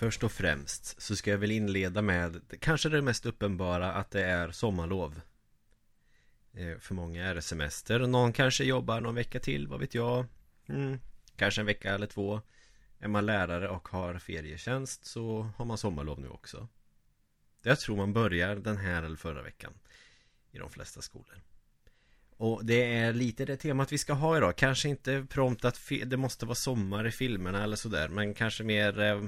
Först och främst så ska jag väl inleda med kanske det mest uppenbara att det är sommarlov. Eh, för många är det semester. Någon kanske jobbar någon vecka till, vad vet jag. Mm, kanske en vecka eller två. Är man lärare och har ferietjänst så har man sommarlov nu också. Jag tror man börjar den här eller förra veckan. I de flesta skolor. Och det är lite det temat vi ska ha idag. Kanske inte prompt att det måste vara sommar i filmerna eller sådär. Men kanske mer eh,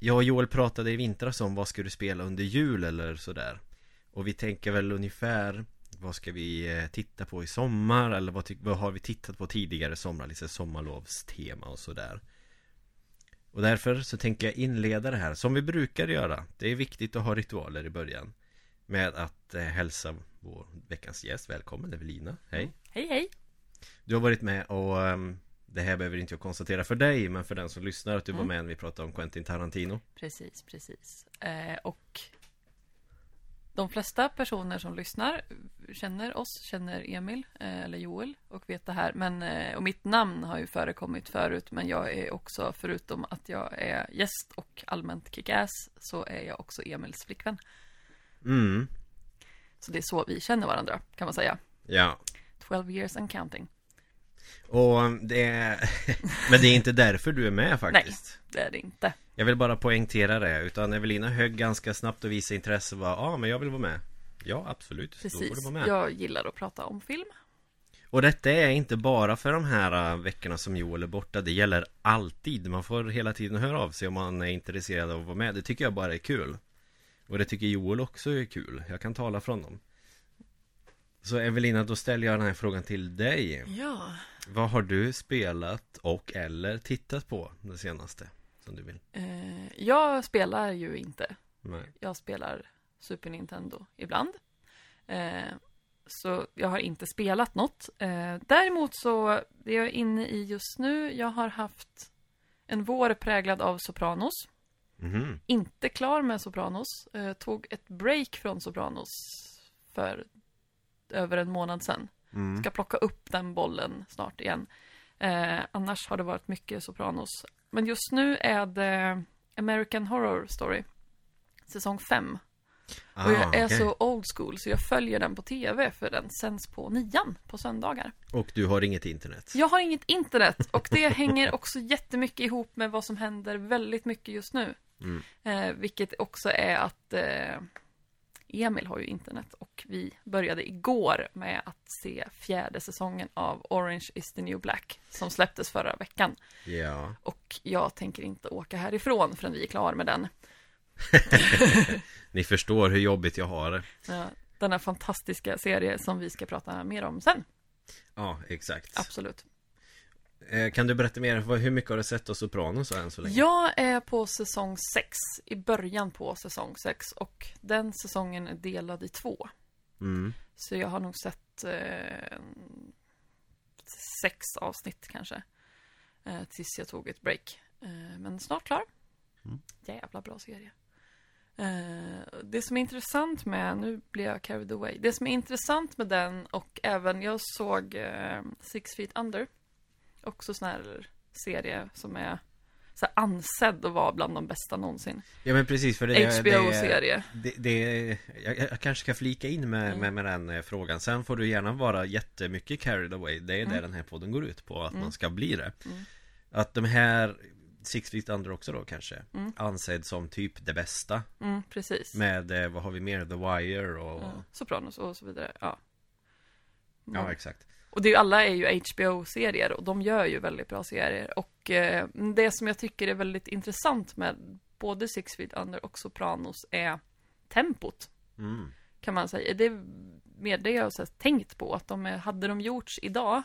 jag och Joel pratade i vintras om vad ska du spela under jul eller sådär. Och vi tänker väl ungefär Vad ska vi eh, titta på i sommar eller vad, vad har vi tittat på tidigare sommar? Lite sommarlovstema och sådär. Och därför så tänker jag inleda det här som vi brukar göra. Det är viktigt att ha ritualer i början. Med att eh, hälsa vår veckans gäst välkommen Evelina, hej Hej hej Du har varit med och um, Det här behöver inte jag konstatera för dig Men för den som lyssnar att du mm. var med när vi pratade om Quentin Tarantino Precis, precis eh, Och De flesta personer som lyssnar Känner oss, känner Emil eh, Eller Joel och vet det här Men eh, Och mitt namn har ju förekommit förut Men jag är också förutom att jag är gäst och allmänt kickass Så är jag också Emils flickvän Mm så det är så vi känner varandra, kan man säga. Ja. 12 years and counting. Och det är... Men det är inte därför du är med faktiskt. Nej, det är det inte. Jag vill bara poängtera det. Utan Evelina högg ganska snabbt och visade intresse. Ja, ah, men jag vill vara med. Ja, absolut. Precis. Jag gillar att prata om film. Och detta är inte bara för de här äh, veckorna som Joel är borta Det gäller alltid Man får hela tiden höra av sig om man är intresserad av att vara med Det tycker jag bara är kul och det tycker Joel också är kul Jag kan tala från dem Så Evelina, då ställer jag den här frågan till dig Ja Vad har du spelat och eller tittat på det senaste? Som du vill? Eh, jag spelar ju inte Nej. Jag spelar Super Nintendo ibland eh, Så jag har inte spelat något eh, Däremot så Det jag är inne i just nu Jag har haft En vår präglad av Sopranos Mm. Inte klar med Sopranos. Eh, tog ett break från Sopranos för över en månad sedan. Mm. Ska plocka upp den bollen snart igen. Eh, annars har det varit mycket Sopranos. Men just nu är det American Horror Story. Säsong 5. Ah, och jag är okay. så old school så jag följer den på tv för den sänds på nian på söndagar. Och du har inget internet? Jag har inget internet och det hänger också jättemycket ihop med vad som händer väldigt mycket just nu. Mm. Eh, vilket också är att eh, Emil har ju internet och vi började igår med att se fjärde säsongen av Orange is the new black som släpptes förra veckan. Ja. Och jag tänker inte åka härifrån förrän vi är klar med den. Ni förstår hur jobbigt jag har det. Ja, denna fantastiska serie som vi ska prata mer om sen. Ja, exakt. Absolut. Eh, kan du berätta mer, hur mycket har du sett av Sopranos än så länge? Jag är på säsong 6, i början på säsong 6 och den säsongen är delad i två. Mm. Så jag har nog sett eh, sex avsnitt kanske. Eh, tills jag tog ett break. Eh, men snart klar. Mm. Jävla bra serie. Eh, det som är intressant med, nu blir jag carried away. Det som är intressant med den och även, jag såg eh, Six Feet Under också sån här serie som är så här ansedd att vara bland de bästa någonsin. Ja men precis för det HBO-serie. Det, det, jag, jag, kanske ska flika in med, mm. med, med den eh, frågan. Sen får du gärna vara jättemycket carried away. Det är mm. det den här podden går ut på, att mm. man ska bli det. Mm. Att de här Six Feet Under också då kanske mm. Ansedd som typ det bästa mm, Precis Med, eh, vad har vi mer? The Wire och ja, Sopranos och så vidare, ja Ja, exakt och det är, alla är ju HBO-serier och de gör ju väldigt bra serier. Och eh, det som jag tycker är väldigt intressant med både Six Feet Under och Sopranos är tempot. Mm. Kan man säga. Det är mer det jag har tänkt på. Att de hade de gjorts idag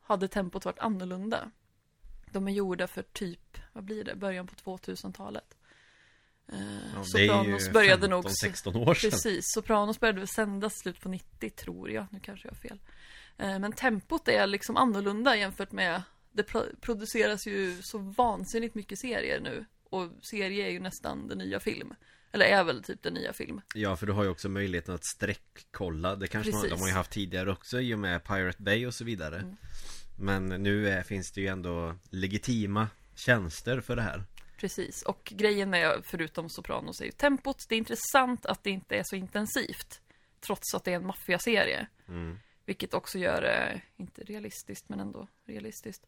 hade tempot varit annorlunda. De är gjorda för typ, vad blir det, början på 2000-talet. Eh, ja, Sopranos började 15, nog 16 år sedan. Precis, Sopranos började väl sändas slut på 90 tror jag, nu kanske jag har fel. Eh, men tempot är liksom annorlunda jämfört med Det produceras ju så vansinnigt mycket serier nu. Och serie är ju nästan den nya film. Eller är väl typ den nya film. Ja för du har ju också möjligheten att sträckkolla Det kanske man, de har ju haft tidigare också i och med Pirate Bay och så vidare. Mm. Men nu är, finns det ju ändå legitima tjänster för det här Precis, och grejen med, förutom Sopranos, är ju tempot. Det är intressant att det inte är så intensivt. Trots att det är en maffiaserie. Mm. Vilket också gör det, inte realistiskt, men ändå realistiskt.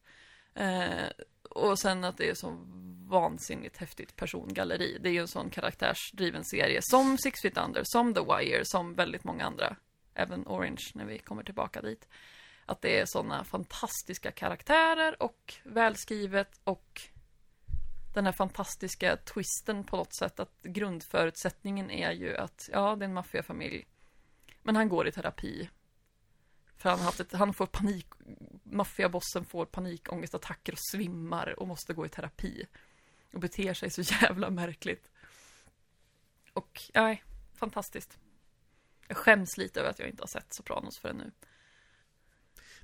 Eh, och sen att det är så vansinnigt häftigt persongalleri. Det är ju en sån karaktärsdriven serie. Som Six Feet Under, som The Wire, som väldigt många andra. Även Orange, när vi kommer tillbaka dit. Att det är såna fantastiska karaktärer och välskrivet och den här fantastiska twisten på något sätt att grundförutsättningen är ju att, ja, det är en maffiafamilj. Men han går i terapi. För han, har haft ett, han får panik, maffiabossen får panikångestattacker och svimmar och måste gå i terapi. Och beter sig så jävla märkligt. Och, nej, fantastiskt. Jag skäms lite över att jag inte har sett Sopranos förrän nu.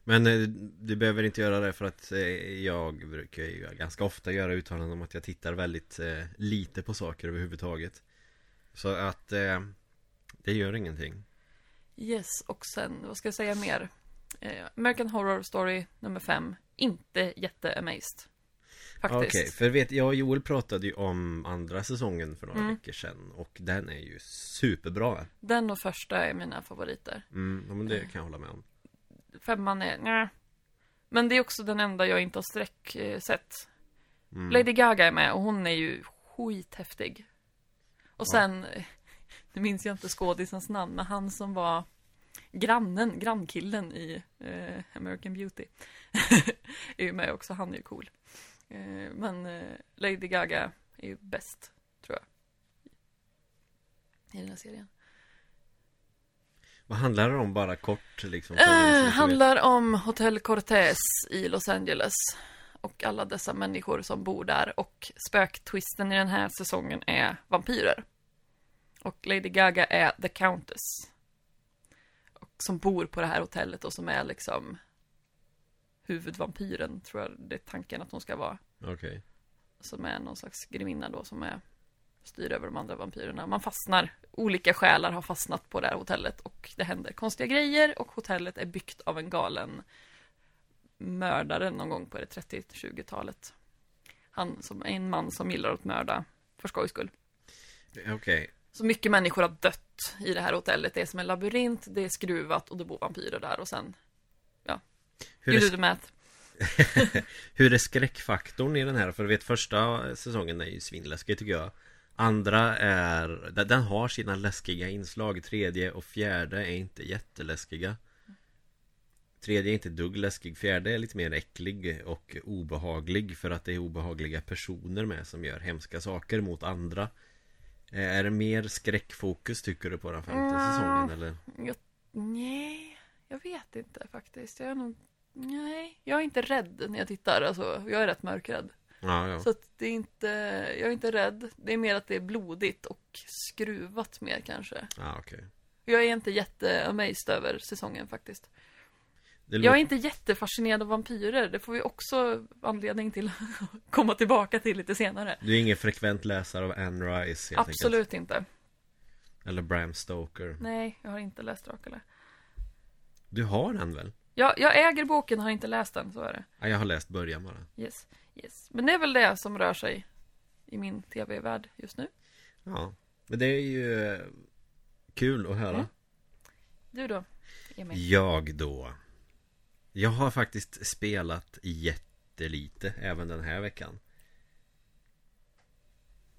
Men eh, du behöver inte göra det för att eh, jag brukar ju ganska ofta göra uttalanden om att jag tittar väldigt eh, lite på saker överhuvudtaget. Så att det gör ingenting. Yes, och sen, vad ska jag säga mer? American Horror Story nummer fem. Inte jätte-amazed. Faktiskt. Okej, för vet jag och Joel pratade ju om andra säsongen för några Mm. veckor sedan och den är ju superbra. Den och första är mina favoriter. Mm, men det kan jag hålla med om. Femman är, nja. Men det är också den enda jag inte har sträck eh, sett. Mm. Lady Gaga är med och hon är ju skithäftig. Och sen, nu minns jag inte skådisens namn, men han som var grannen, grannkillen i eh, American Beauty. är ju med också, han är ju cool. Eh, men eh, Lady Gaga är ju bäst, tror jag. I den här serien. Vad handlar det om bara kort liksom? vet? handlar om Hotel Cortez i Los Angeles. Och alla dessa människor som bor där. Och spöktwisten i den här säsongen är vampyrer. Och Lady Gaga är The Countess. Och som bor på det här hotellet och som är liksom huvudvampyren, tror jag det är tanken att hon ska vara. Okej. Som är någon slags grevinna då som är styr över de andra vampyrerna. Man fastnar, olika själar har fastnat på det här hotellet och det händer konstiga grejer och hotellet är byggt av en galen mördare någon gång på det 30-20-talet. Han som är en man som gillar att mörda för skojs skull. Okej. Så mycket människor har dött i det här hotellet. Det är som en labyrint, det är skruvat och det bor vampyrer där och sen, Hur, you do är, the math. hur är skräckfaktorn i den här? För du vet första säsongen är ju svinläskig tycker jag. Andra är, den har sina läskiga inslag. Tredje och fjärde är inte jätteläskiga. Tredje är inte dugg läskig. Fjärde är lite mer äcklig och obehaglig för att det är obehagliga personer med som gör hemska saker mot andra. Eh, Är det mer skräckfokus tycker du på den femte säsongen eller? Jag, nej, jag vet inte faktiskt. Jag är nog, nej, jag är inte rädd när jag tittar. Alltså, jag är rätt mörkrädd. Ja, ja. Så att det är inte, jag är inte rädd. Det är mer att det är blodigt och skruvat mer kanske. Ja, okej. Jag är inte jätteamazed över säsongen faktiskt. Jag är inte jättefascinerad av vampyrer. Det får vi också anledning till att komma tillbaka till lite senare. Du är ingen frekvent läsare av Anne Rice helt Absolut inte. enkelt. Eller Bram Stoker. Nej, jag har inte läst Dracula. Du har den väl? Jag, jag äger boken, har inte läst den, så är det. Ja, jag har läst början bara. Yes, yes. Men det är väl det som rör sig i min tv-värld just nu. Ja. Men det är ju eh, kul att höra. Mm. Du då, Emil? Jag då. Jag har faktiskt spelat jättelite även den här veckan.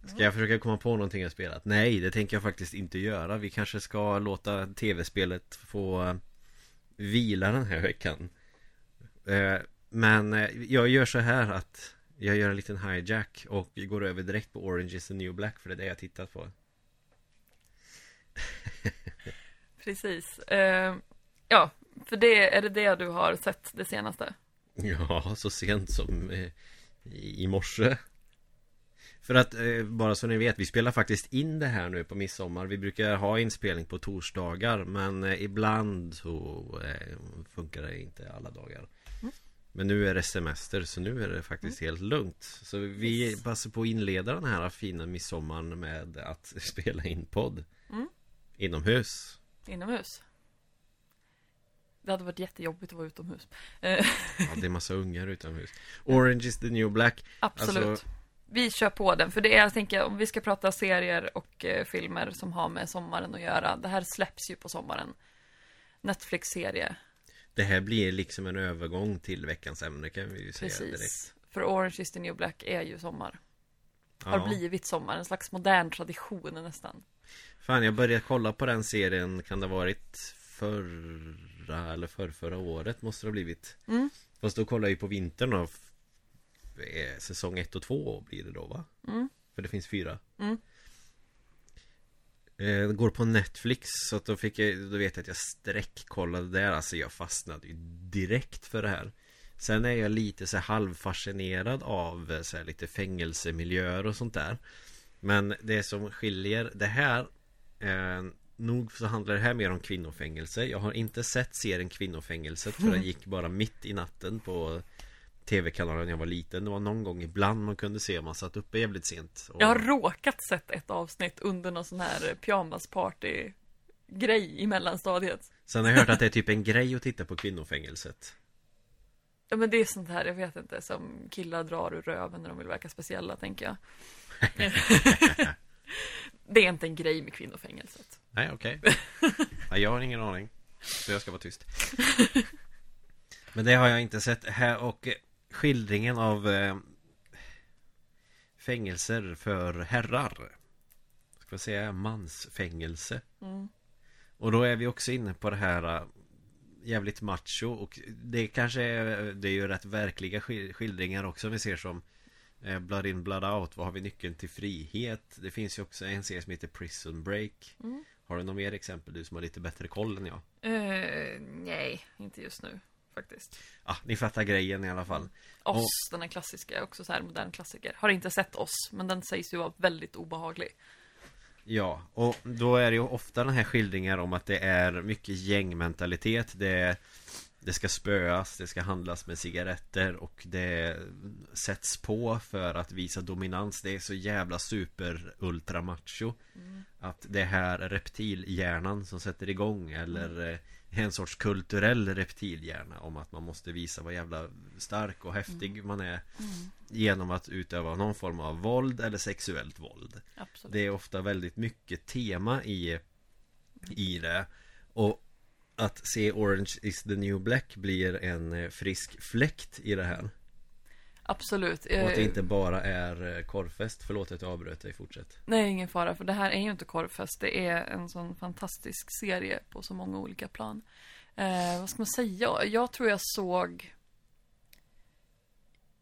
Ska jag försöka komma på någonting jag spelat? Nej, det tänker jag faktiskt inte göra. Vi kanske ska låta tv-spelet få eh, vila den här veckan. Men eh, jag gör så här att jag gör en liten hijack och går över direkt på Orange is the new black för det är det jag tittat på. Precis. Eh, ja, för det är det det du har sett det senaste? Ja, så sent som eh, i morse För att, bara så ni vet, vi spelar faktiskt in det här nu på midsommar Vi brukar ha inspelning på torsdagar Men ibland så funkar det inte alla dagar. Men nu är det semester så nu är det faktiskt helt lugnt Så vi Yes. passar på att inleda den här fina midsommaren med att spela in podd Mm. Inomhus Inomhus? Det hade varit jättejobbigt att vara utomhus. Ja, det är massa ungar utomhus Orange is the new black absolut. Alltså, vi kör på den, för det är, jag tänker, om vi ska prata serier och eh, filmer som har med sommaren att göra. Det här släpps ju på sommaren. Netflix-serie. Det här blir liksom en övergång till veckans ämne kan vi ju säga direkt. Precis. För Orange is the new black är ju sommar. Har Ja. blivit sommar, en slags modern tradition nästan. Fan, jag började kolla på den serien, kan det ha varit förra eller för förra året måste det ha blivit. Mm. Fast då kollar jag ju på vintern f- eh, säsong 1 och 2 blir det då va? Mm. För det finns fyra. Mm. Eh, går på Netflix så att då fick jag, då vet jag att jag sträckkollade där. Alltså jag fastnade ju direkt för det här. Sen är jag lite så halvfascinerad av eh, så här lite fängelsemiljöer och sånt där. Men det som skiljer det här eh, Nog så handlar det här mer om kvinnofängelse. Jag har inte sett serien Kvinnofängelset för den gick bara mitt i natten på Tv-kanalen när jag var liten Det var någon gång ibland man kunde se man satt uppe jävligt sent och... Jag har råkat sett ett avsnitt under någon sån här pyjamasparty grej i mellanstadiet. Sen har jag hört att det är typ en grej att titta på kvinnofängelset Ja men det är sånt här, jag vet inte, som killar drar ur röven när de vill verka speciella, tänker jag. det är inte en grej med kvinnofängelset. Nej okej Nej jag har ingen aning Så jag ska vara tyst Men det har jag inte sett här och skildringen av eh, Fängelser för herrar Ska vi säga mansfängelse Mm. Och då är vi också inne på det här eh, Jävligt macho och det kanske är Det är ju rätt verkliga skil- skildringar också vi ser som eh, Blood in blood out Vad har vi nyckeln till frihet Det finns ju också en serie som heter Prison Break Mm. Har du något mer exempel du som har lite bättre koll än jag? Eh, nej, inte just nu faktiskt. Ah, ni fattar grejen i alla fall Oss, den här klassiska, också så här modern klassiker. Har inte sett Oss, men den sägs ju vara väldigt obehaglig. Ja, och då är det ju ofta den här skildringar om att det är mycket gängmentalitet Det, det ska spöas, det ska handlas med cigaretter och det sätts på för att visa dominans Det är så jävla super ultra macho Att det här är reptilhjärnan som sätter igång eller eh, en sorts kulturell reptilhjärna om att man måste visa vad jävla stark och häftig man är Genom att utöva någon form av våld eller sexuellt våld. Absolut. det är ofta väldigt mycket tema i I det. Och Att se Orange is the new black blir en eh, frisk fläkt i det här Absolut. Och att det Eh, inte bara är eh, korvfest Förlåt att jag avbröt dig, fortsätt Nej, ingen fara, för det här är ju inte korvfest. Det är en sån fantastisk serie på så många olika plan. Eh, vad ska man säga? Jag tror jag såg...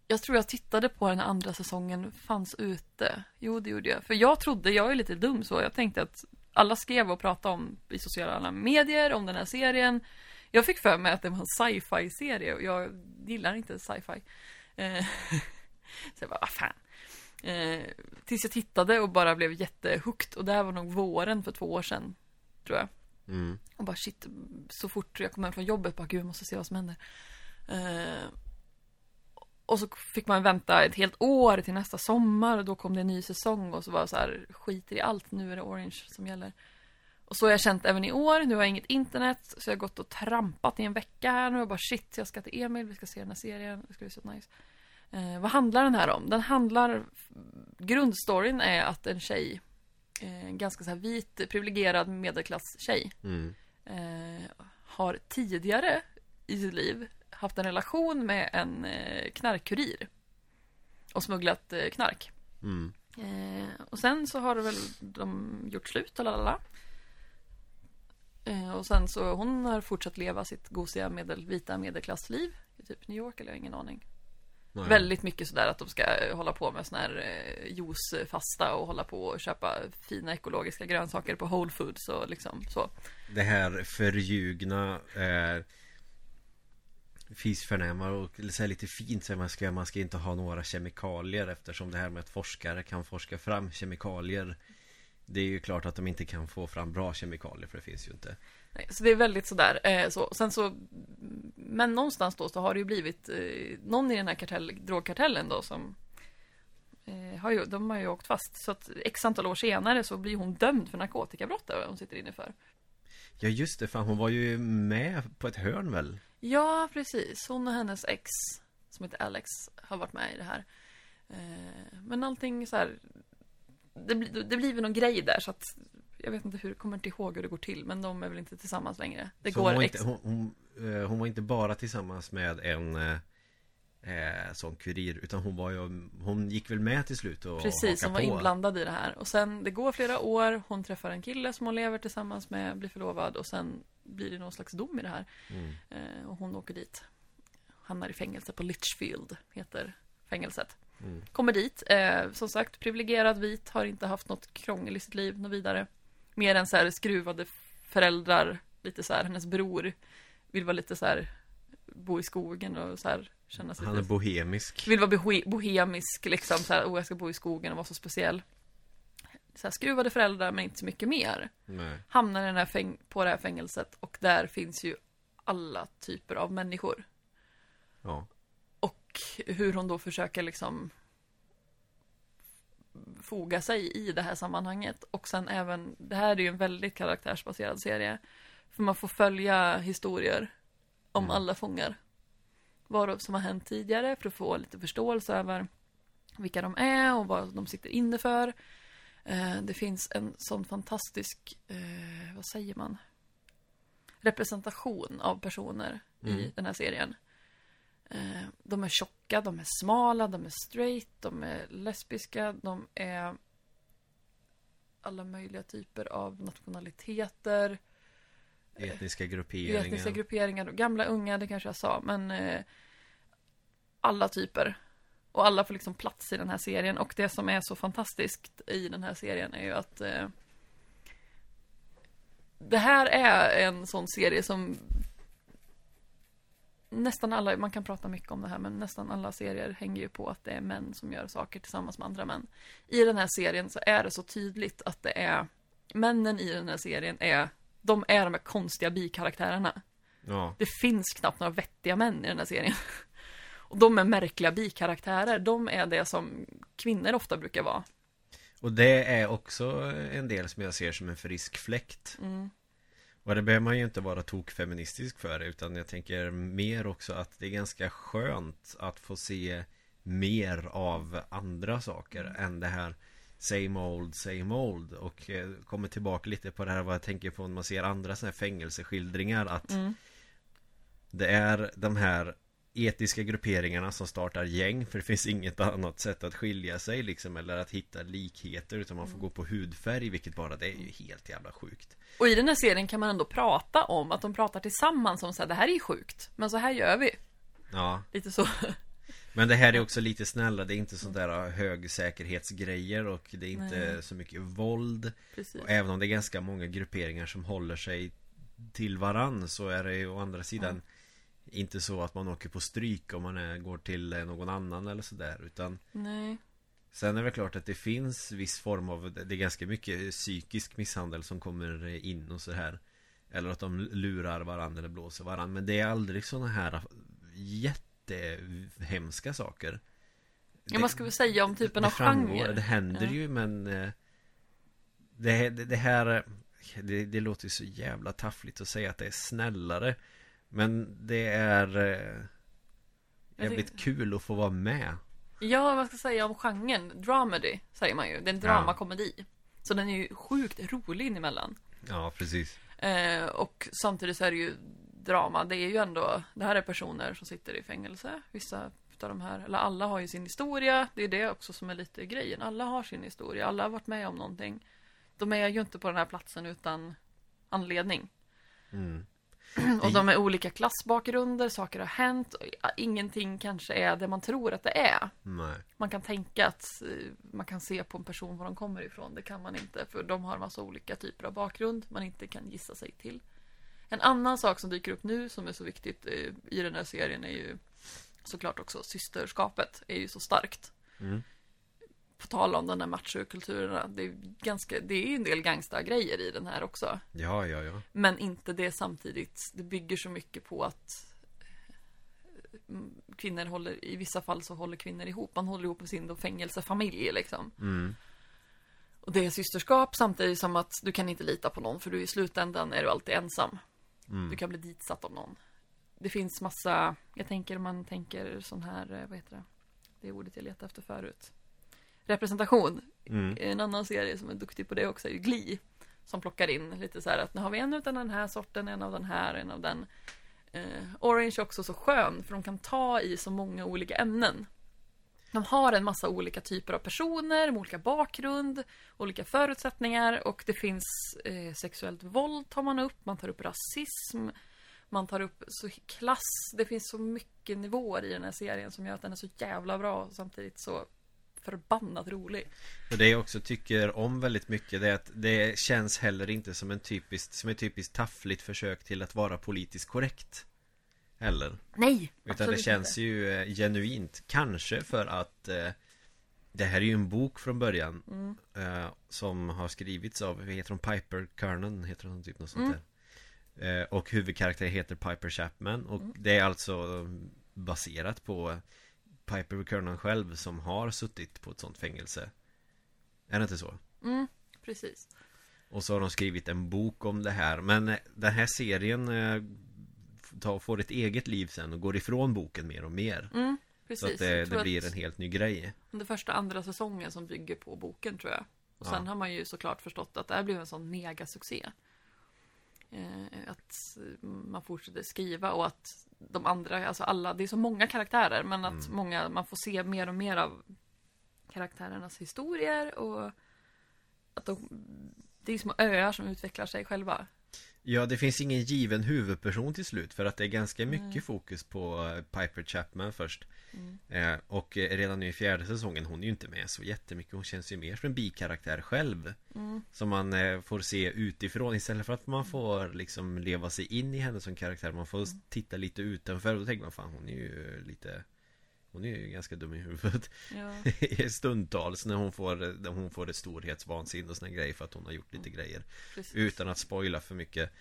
Jag tror jag tittade på den andra säsongen fanns ute. Jo, det gjorde jag. För jag trodde, jag är lite dum så, jag tänkte att alla skrev och pratade om i sociala medier om den här serien. Jag fick för mig att det var en sci-fi serie och jag gillar inte sci-fi. Eh, så jag bara, vad fan. Eh, tills jag tittade och bara blev jättehooked. Och det här var nog våren för två år sedan. Tror jag. mm. Och bara shit, så fort jag kom hem från jobbet, bara gud, jag måste se vad som händer. Eh, och så fick man vänta ett helt år till nästa sommar och då kom det en ny säsong och så var det så här, skiter i allt, nu är det Orange som gäller. Så har jag känt även i år, nu har jag inget internet, så jag har gått och trampat i en vecka här nu och bara shit, jag ska till Emil, vi ska se den här serien, det ska bli så nice. Eh, vad handlar den här om? Den handlar, grundstoryn är att en tjej, eh, en ganska så här vit, privilegierad medelklass-tjej, Mm. eh, har tidigare i sitt liv haft en relation med en eh, knarkkurir. Och smugglat eh, knark. Mm. Och sen så har väl de gjort slut, lalala. Eh, och sen så hon har fortsatt leva sitt gosiga medel, vita medelklassliv i typ New York eller jag har ingen aning. Nej. Väldigt mycket sådär att de ska eh, hålla på med sån här eh, juicefasta och hålla på och köpa fina ekologiska grönsaker på Whole Foods och liksom så. Det här förljugna eh, Fisförnämar och så lite fint så man ska, man ska inte ha några kemikalier eftersom det här med att forskare kan forska fram kemikalier Det är ju klart att de inte kan få fram bra kemikalier för det finns ju inte Nej, så det är väldigt sådär. Eh, så. Sen så, men någonstans då så har det ju blivit eh, någon i den här kartell, drogkartellen då som eh, har ju, de har ju åkt fast. Så att x antal år senare så blir hon dömd för narkotikabrott där hon sitter inne för. Ja just det, fan hon var ju med på ett hörn väl? Ja, precis. Hon och hennes ex, som heter Alex, har varit med i det här. Eh, men allting så här, det, blir- det blir väl någon grej där så att jag vet inte hur, kommer inte ihåg hur det går till, men de är väl inte tillsammans längre. Det Så går hon, inte, hon, hon, eh, hon var inte bara tillsammans med en eh, eh, sån kurir Utan hon var ju Hon gick väl med till slut och Precis, hon var på. inblandad i det här. Och sen, det går flera år, hon träffar en kille som hon lever tillsammans med, blir förlovad och sen blir det någon slags dom i det här. mm. Eh, och hon åker dit. Hamnar i fängelse på Litchfield, heter fängelset. Mm. Kommer dit, eh, som sagt, privilegierad vit, har inte haft något krångel i sitt liv, något vidare. Mer än så här skruvade föräldrar, lite så här, hennes bror vill vara lite så här, bo i skogen och så här, känna sig Han är lite bohemisk vill vara bohe- bohemisk liksom så här, oh jag ska bo i skogen och vara så speciell. Så här, skruvade föräldrar men inte så mycket mer. Nej. Hamnar i den här på det här fängelset och där finns ju alla typer av människor. Ja hur hon då försöker liksom foga sig i det här sammanhanget. Och sen även, det här är ju en väldigt karaktärsbaserad serie. För man får följa historier om Mm. alla fångar. Vad som har hänt tidigare för att få lite förståelse över vilka de är och vad de sitter inne för. Eh, Det finns en sån fantastisk, eh, vad säger man? Representation av personer i Mm. den här serien. Eh, De är tjocka, de är smala, de är straight, de är lesbiska, de är alla möjliga typer av nationaliteter, Etniska grupperingar etniska grupperingar, gamla, unga, det kanske jag sa, men eh, alla typer. Och alla får liksom plats i den här serien. Och det som är så fantastiskt i den här serien är ju att eh, det här är en sån serie som nästan alla, man kan prata mycket om det här, men nästan alla serier hänger ju på att det är män som gör saker tillsammans med andra män. I den här serien så är det så tydligt att det är männen i den här serien är, de är de här konstiga bikaraktärerna. Ja Det finns knappt några vettiga män i den här serien. Och de är märkliga bikaraktärer. De är det som kvinnor ofta brukar vara. Och det är också en del som jag ser som en frisk fläkt Mm. Och det behöver man ju inte vara tokfeministisk för Utan jag tänker mer också att det är ganska skönt att få se mer av andra saker än det här Same old, same old Och eh, kommer tillbaka lite på det här vad jag tänker på när man ser andra sådana här fängelseskildringar att Mm. Det är de här etiska grupperingarna som startar gäng För det finns inget annat sätt att skilja sig liksom Eller att hitta likheter utan man får gå på hudfärg Vilket bara det är ju helt jävla sjukt Och i den här serien kan man ändå prata om att de pratar tillsammans om så här, det här är ju sjukt, men så här gör vi. Ja Lite så. Men det här är också lite snällare, det är inte sådär högsäkerhetsgrejer och det är inte Nej. så mycket våld Precis. och Även om det är ganska många grupperingar som håller sig till varann så är det ju å andra sidan Inte så att man åker på stryk om man är, går till eh, någon annan eller sådär utan Nej. Sen är det klart att det finns viss form av Det är ganska mycket psykisk misshandel som kommer in och så här Eller att de lurar varandra eller blåser varandra Men det är aldrig såna här jättehemska saker Ja, vad ska vi säga om typen det av framgår, genre? Det händer Ja. ju men eh, det, det, det här det, det låter ju så jävla taffligt att säga att det är snällare Men det är eh, Jävligt tycker- kul att få vara med Ja, vad ska jag säga om genren? Dramedy, säger man ju. Det är en dramakomedi. Så den är ju sjukt rolig inemellan. Ja precis Eh, och samtidigt så är det ju drama. Det är ju ändå, det här är personer som sitter i fängelse. Vissa utav de här, eller alla har ju sin historia. Det är det också som är lite grejen. Alla har sin historia. Alla har varit med om någonting. De är ju inte på den här platsen utan anledning. mm. Och de är olika klassbakgrunder, saker har hänt. Ingenting kanske är det man tror att det är. Nej Man kan tänka att eh, man kan se på en person var de kommer ifrån. Det kan man inte, för de har en massa olika typer av bakgrund man inte kan gissa sig till. En annan sak som dyker upp nu som är så viktigt eh, i den här serien är ju såklart också systerskapet är ju så starkt. mm. På tal om den här machokulturerna, det är ganska, det är ju en del gangsta-grejer i den här också. Ja ja ja Men inte det samtidigt, det bygger så mycket på att mm, kvinnor håller, i vissa fall så håller kvinnor ihop. Man håller ihop med sin då fängelsefamilj liksom. mm. Och det är systerskap samtidigt som att du kan inte lita på någon för du i slutändan är du alltid ensam. Mm. Du kan bli ditsatt av någon. Det finns massa, jag tänker man tänker sån här, eh, vad heter det? Det är ordet jag letade efter förut. Representation. Mm. En annan serie som är duktig på det också är ju Glee. Som plockar in lite så här att nu har vi en av den här sorten, en av den här, en av den. Eh, Orange är också så skön för de kan ta i så många olika ämnen. De har en massa olika typer av personer med olika bakgrund, olika förutsättningar och det finns eh, sexuellt våld tar man upp, man tar upp rasism, man tar upp så klass, det finns så mycket nivåer i den här serien som gör att den är så jävla bra och samtidigt så förbannat rolig. Och det jag också tycker om väldigt mycket det är att det känns heller inte som en typiskt Som ett typiskt taffligt försök till att vara politiskt korrekt Heller Nej! Utan det känns ju eh, genuint Kanske för att eh, Det här är ju en bok från början Mm. eh, Som har skrivits av, vad heter hon? Piper Kernan heter hon typ något sånt Mm. där eh, Och huvudkaraktären heter Piper Chapman Och det är alltså baserat på Piper Kernan själv som har suttit på ett sånt fängelse Är det inte så? Mm, precis. Och så har de skrivit en bok om det här Men eh, den här serien eh, tar- Får ett eget liv sen och går ifrån boken mer och mer Mm, Så precis. att det, det blir en helt ny grej Det första andra säsongen som bygger på boken tror jag. Och sen Ja. har man ju såklart förstått att det här blev en sån megasuccé. Eh, att man fortsätter skriva och att de andra, alltså alla, det är så många karaktärer men att Mm. många, man får se mer och mer av karaktärernas historier och att de, det är små öar som utvecklar sig själva. Ja, det finns ingen given huvudperson till slut För att det är ganska mycket Nej. fokus på eh, Piper Chapman först Mm. eh, Och eh, redan nu i fjärde säsongen Hon är ju inte med så jättemycket Hon känns ju mer som en bikaraktär själv Mm. Som man eh, får se utifrån Istället för att man får liksom leva sig in i henne som karaktär Man får Mm. titta lite utanför och då tänker man fan hon är ju lite Hon är ju ganska dum i huvudet Ja, Stundtals när hon får, när hon får ett storhetsvansinne och såna grejer för att hon har gjort lite grejer precis. Utan att spoila för mycket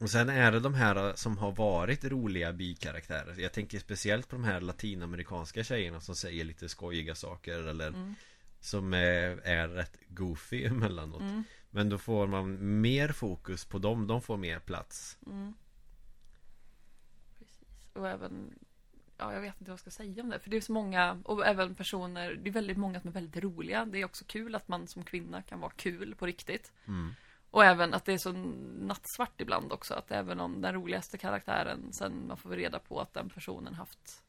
Och sen är det de här som har varit roliga bikaraktärer Jag tänker speciellt på de här latinamerikanska tjejerna som säger lite skojiga saker eller Mm. Som är, är rätt goofy emellanåt Mm. Men då får man mer fokus på dem, de får mer plats Mm. Precis. Och även, ja jag vet inte vad jag ska säga om det. För det är så många, och även personer, det är väldigt många som är väldigt roliga. Det är också kul att man som kvinna kan vara kul på riktigt. mm. Och även att det är så nattsvart ibland också. Att även om den roligaste karaktären, sen man får reda på att den personen haft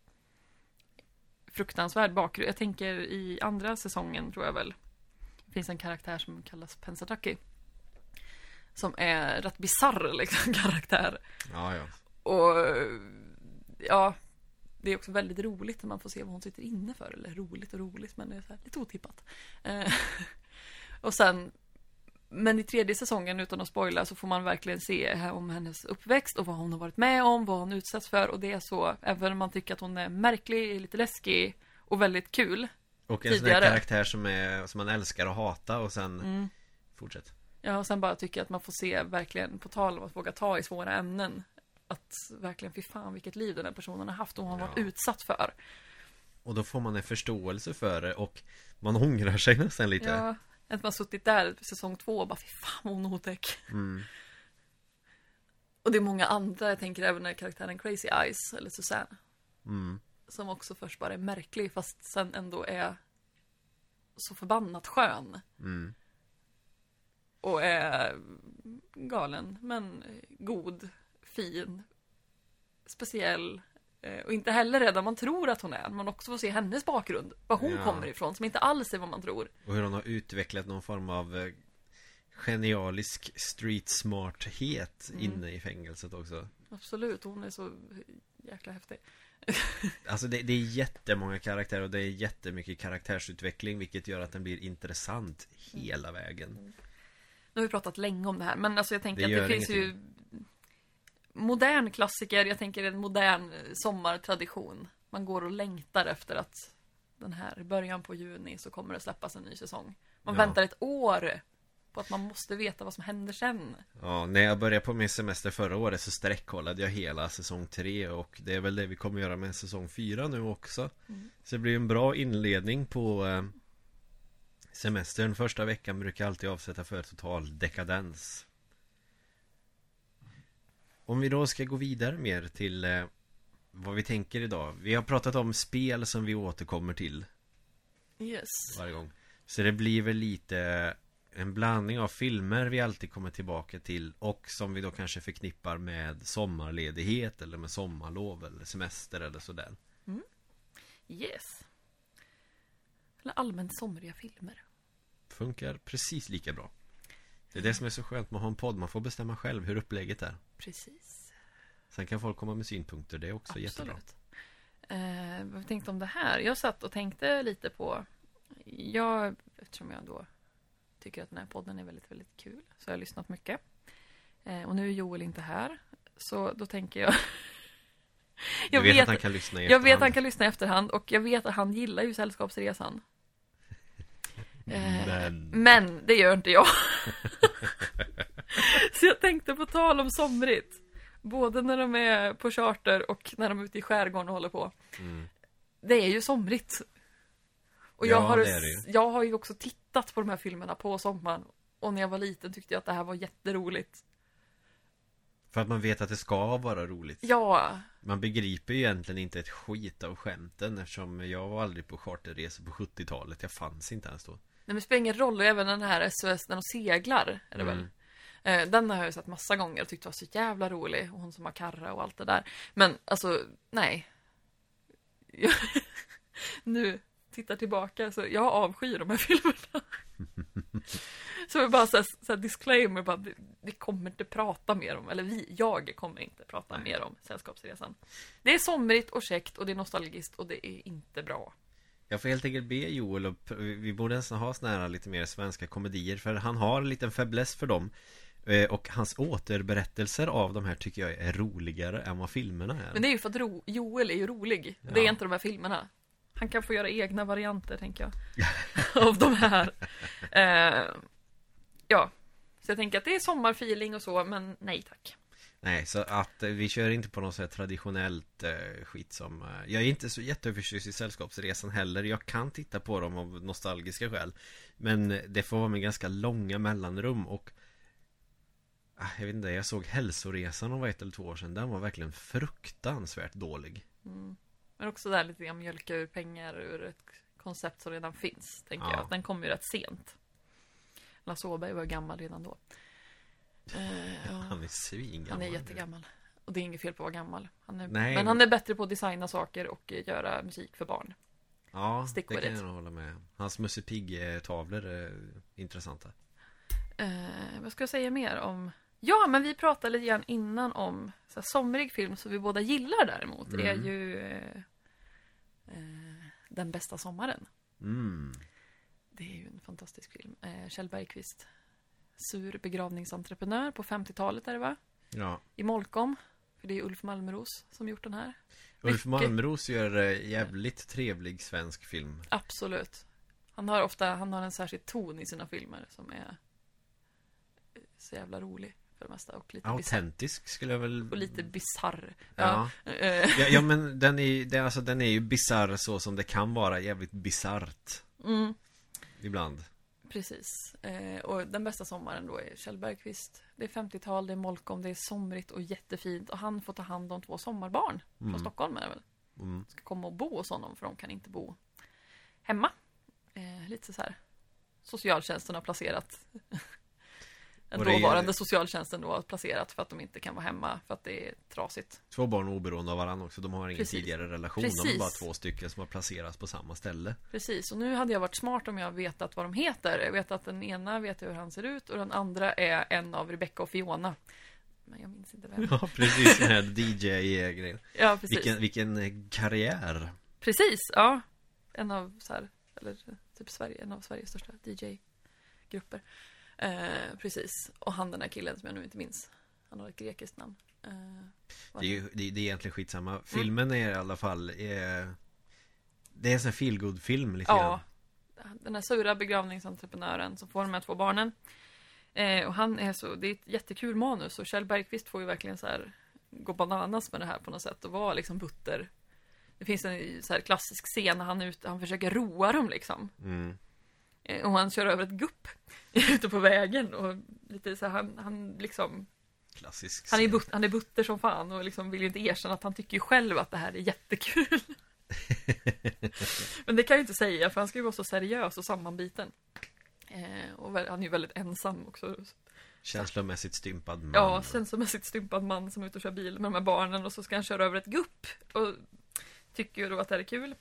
fruktansvärd bakgrund. Jag tänker i andra säsongen tror jag väl. Det finns en karaktär som kallas Pensataki. Som är rätt bisarr liksom karaktär. Ja, ja Och ja, det är också väldigt roligt när man får se vad hon sitter inne för. Eller roligt och roligt, men det är så här, lite otippat. Eh, och sen, men i tredje säsongen, utan att spoila, så får man verkligen se om hennes uppväxt och vad hon har varit med om, vad hon utsatts för. Och det är så, även om man tycker att hon är märklig, lite läskig och väldigt kul. Och en sån Tidigare. här karaktär som, är, som man älskar att hata och sen Mm. Fortsätt Ja, och sen bara tycker jag att man får se verkligen, på tal om att våga ta i svåra ämnen, att verkligen, fy fan vilket liv den här personen har haft och hon har varit Ja. utsatt för. Och då får man en förståelse för det och Man ångrar sig nästan lite Ja, att man suttit där säsong två och bara fy fan vad hon är otäck. mm. Och det är många andra, jag tänker även när karaktären Crazy Eyes, eller Susanne, Mm. som också först bara är märklig fast sen ändå är så förbannat skön. Mm. Och är galen, men god, fin, speciell. eh, Och inte heller är där man tror att hon är. Man också får se hennes bakgrund. Var hon Ja. kommer ifrån, som inte alls är vad man tror. Och hur hon har utvecklat någon form av eh, Genialisk street smarthet Mm. inne i fängelset också Absolut, hon är så jäkla häftig. Alltså det, det är jättemånga karaktärer och det är jättemycket karaktärsutveckling Vilket gör att den blir intressant hela vägen Nu har vi pratat länge om det här, men alltså jag tänker Det att det finns ju modern klassiker, jag tänker en modern eh, sommartradition. Man går och längtar efter att den här början på juni så kommer det släppas en ny säsong. Man Ja. väntar ett år på att man måste veta vad som händer sen. Ja, när jag började på min semester förra året så sträckkollade jag hela säsong 3 och det är väl det vi kommer göra med säsong 4 nu också Mm. Så det blir en bra inledning på eh, semestern Första veckan brukar jag alltid avsätta för total dekadens Om vi då ska gå vidare mer till eh, vad vi tänker idag. Vi har pratat om spel som vi återkommer till Yes. varje gång. Så det blir väl lite en blandning av filmer vi alltid kommer tillbaka till och som vi då kanske förknippar med sommarledighet eller med sommarlov eller semester eller sådär. Yes. Eller allmänt somriga filmer. Funkar precis lika bra. Det är det som är så skönt med att ha en podd. Man får bestämma själv hur upplägget är. Precis. Sen kan folk komma med synpunkter. Det är också jättebra. Absolut. Eh, vad tänkte om det här? Jag satt och tänkte lite på... Jag, eftersom jag då tycker att den här podden är väldigt, väldigt kul, så har jag lyssnat mycket. Eh, och nu är Joel inte här, så då tänker jag... Du vet, att han kan lyssna i Jag vet att han efterhand. kan lyssna i efterhand och jag vet att han gillar ju Sällskapsresan. Eh, Men... Men det gör inte jag. Så jag tänkte på tal om somrigt. Både när de är på charter och när de är ute i skärgården och håller på. Mm. Det är ju somrigt. Och Ja, jag, har, det det jag har ju också tittat på de här filmerna på sommaren. Och när jag var liten tyckte jag att det här var jätteroligt. För att man vet att det ska vara roligt. Ja, Man begriper ju egentligen inte ett skit av skämten eftersom jag var aldrig på charterresor på 70-talet. Jag fanns inte ens då. nej, men det spelar ingen roll. Och även den här SOS när de seglar, är det Mm. väl? Eh, Den har jag ju sett massa gånger och tyckt var så jävla rolig. Och hon som har Karra och allt det där. Men alltså, nej. Jag, nu tittar tillbaka så jag avskyr de här filmerna. Så jag bara så här, så här disclaimer, bara, vi, vi kommer inte prata mer om, eller vi, jag kommer inte prata mer om Sällskapsresan. Det är somrigt och käckt och det är nostalgiskt och det är inte bra. Jag får helt enkelt be Joel och vi borde nästan ha såna här lite mer svenska komedier för han har en liten fäbless för dem. Eh, Och hans återberättelser av de här tycker jag är roligare än vad filmerna är. Men det är ju för att ro, Joel är ju rolig. Det Ja. är inte de här filmerna. Han kan få göra egna varianter, tänker jag. av de här. Eh, ja. Så jag tänker att det är sommarfeeling och så, men nej tack. Nej, så att vi kör inte på något här traditionellt eh, skit som eh, Jag är inte så jätteförtjust i Sällskapsresan heller Jag kan titta på dem av nostalgiska skäl Men det får vara med ganska långa mellanrum och Jag vet inte, jag såg Hälsoresan om ett eller två år sedan Den var verkligen fruktansvärt dålig Mm. Men också där lite grann mjölka ur pengar ur ett koncept som redan finns, tänker Ja. jag. Den kom ju rätt sent. Lasse Åberg var gammal redan då. Eh, ja. Han är svingammal Han är jättegammal. Och det är inget fel på att vara gammal. Han är, Nej. Men han är bättre på att designa saker och eh, göra musik för barn. Ja, Stick det kan it. jag hålla med Hans Musse Pigg-tavlor är intressanta Eh, vad ska jag säga mer om? Ja, men vi pratade lite grann innan om så här, somrig film som vi båda gillar däremot. Det är Mm. ju eh, eh, Den bästa sommaren. Mm Det är ju en fantastisk film. Eh, Kjell Bergqvist. Sur begravningsentreprenör på 50-talet är det va? Ja I Molkom. För det är Ulf Malmros som gjort den här. Ulf Mycket- Malmros gör eh, jävligt trevlig svensk film Absolut. Han har ofta, han har en särskild ton i sina filmer som är eh, så jävla rolig för det mesta och lite. Autentisk skulle jag väl Och lite bisarr. Ja. Eh, ja, ja men den är, det, är alltså, den är ju bisarr så som det kan vara jävligt bisarrt mm, Ibland precis. Eh, och den bästa sommaren då är Kjell Bergqvist. Det är 50-tal, det är Molkom, det är somrigt och jättefint. Och han får ta hand om två sommarbarn. Från Mm. Stockholm är det väl? mm. Ska komma och bo hos honom för de kan inte bo hemma. Eh, lite så här. Socialtjänsten har placerat Den det är- dåvarande socialtjänsten då har placerat för att de inte kan vara hemma för att det är trasigt. Två barn oberoende av varandra också De har ingen Precis. tidigare relation De Precis. är bara två stycken som har placerats på samma ställe Precis, och nu hade jag varit smart om jag vetat vad de heter. Jag vet att den ena vet hur han ser ut och den andra är en av Rebecca och Fiona. Men jag minns inte vem. Ja precis den här DJ-grejen Ja, precis. vilken, vilken eh, karriär Precis, ja. En av så här, eller typ Sverige, en av Sveriges största DJ-grupper. Eh, precis. Och han den här killen som jag nu inte minns. Han har ett grekiskt namn. Eh, Det är ju det, är- det är egentligen skitsamma Filmen är i alla fall eh, Det är en sån här feelgood film lite Ja. grann Den här sura begravningsentreprenören som får de här två barnen. Eh, och han är så, det är ett jättekul manus och Kjell Bergqvist får ju verkligen så här gå bananas med det här på något sätt och vara liksom butter. Det finns en så klassisk scen när han, ute, han försöker roa dem liksom. mm. Eh, Och han kör över ett gupp ute på vägen och lite så här, han, han liksom Klassisk Han är, but, han är butter som fan och liksom vill ju inte erkänna att han tycker ju själv att det här är jättekul. Men det kan jag ju inte säga för han ska ju vara så seriös och sammanbiten. Eh, och han är ju väldigt ensam också. Känslomässigt stympad man Ja, känslomässigt stympad man som är ute och kör bil med de här barnen och så ska han köra över ett gupp och tycker ju då att det här är kul.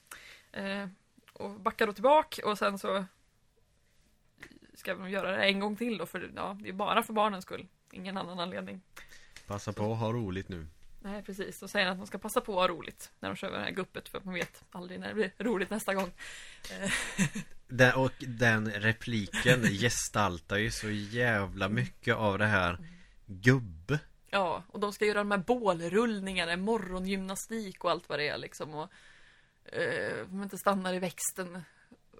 Eh, och backar då tillbaka och sen så ska de göra det en gång till då för ja, det är bara för barnens skull. Ingen annan anledning. Passa på att ha roligt nu Nej, precis. Då säger han att de ska passa på att ha roligt när de kör över det här guppet för man vet aldrig när det blir roligt nästa gång. Eh, den, Och den repliken gestaltar ju så jävla mycket av det här Gubbe Ja, och de ska göra de här bålrullningarna, morgongymnastik och allt vad det är liksom. Och eh, de inte stannar i växten.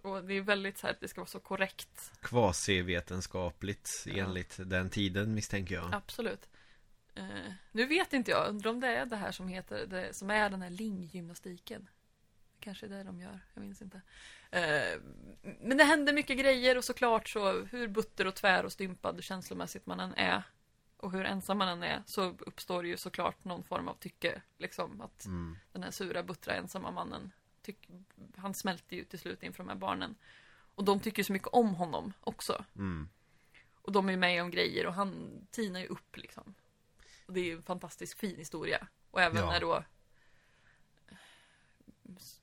Och det är väldigt så här, det ska vara så korrekt. Kvasivetenskapligt Ja. enligt den tiden misstänker jag Absolut. Eh, nu vet inte jag, undrar om det är det här som heter, det, som är den här linggymnastiken. Kanske det de gör, jag minns inte. Eh, men det händer mycket grejer och såklart så hur butter och tvär och stympad känslomässigt man än är och hur ensam man än är så uppstår ju såklart någon form av tycke liksom att mm. den här sura, buttra, ensamma mannen tyck, han smälter ju till slut inför de här barnen. Och de tycker så mycket om honom också. Mm. Och de är med om grejer och han tinar ju upp liksom. Och det är ju en fantastiskt fin historia. Och även Ja. när då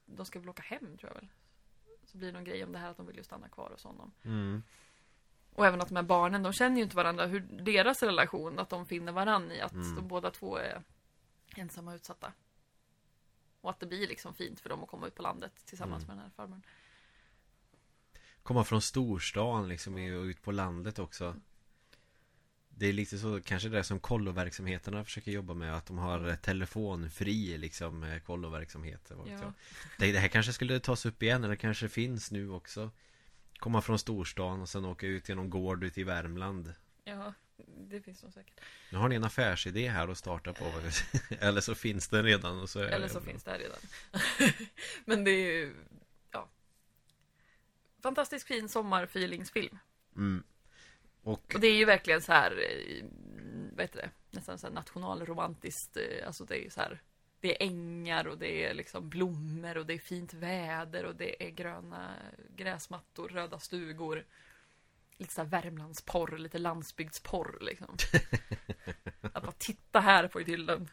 de ska väl åka hem tror jag väl. Så blir det någon grej om det här att de vill ju stanna kvar hos honom. Mm. Och även att de här barnen, de känner ju inte varandra. Hur deras relation, att de finner varandra i att Mm. de båda två är ensamma och utsatta. Och att det blir liksom fint för dem att komma ut på landet tillsammans Mm. med den här farbrorn. Komma från storstan liksom och ut på landet också Det är lite så kanske det som kolloverksamheterna försöker jobba med Att de har telefonfri liksom eh, vet Ja. det, det här kanske skulle tas upp igen eller kanske finns nu också Komma från storstan och sen åka ut någon gård ute i Värmland Ja, det finns nog säkert. Nu har ni en affärsidé här att starta på Eller så finns den redan och så Eller så finns det här redan. Men det är ju, ja. Fantastiskt fin sommarfeelingsfilm. mm. Och Och det är ju verkligen så här, eh, vad heter det, nästan så här nationalromantiskt, eh, alltså det är ju så här, det är ängar och det är liksom blommor och det är fint väder och det är gröna gräsmattor, röda stugor. Lite så här Värmlandsporr, lite landsbygdsporr liksom. Att bara titta här på idyllen.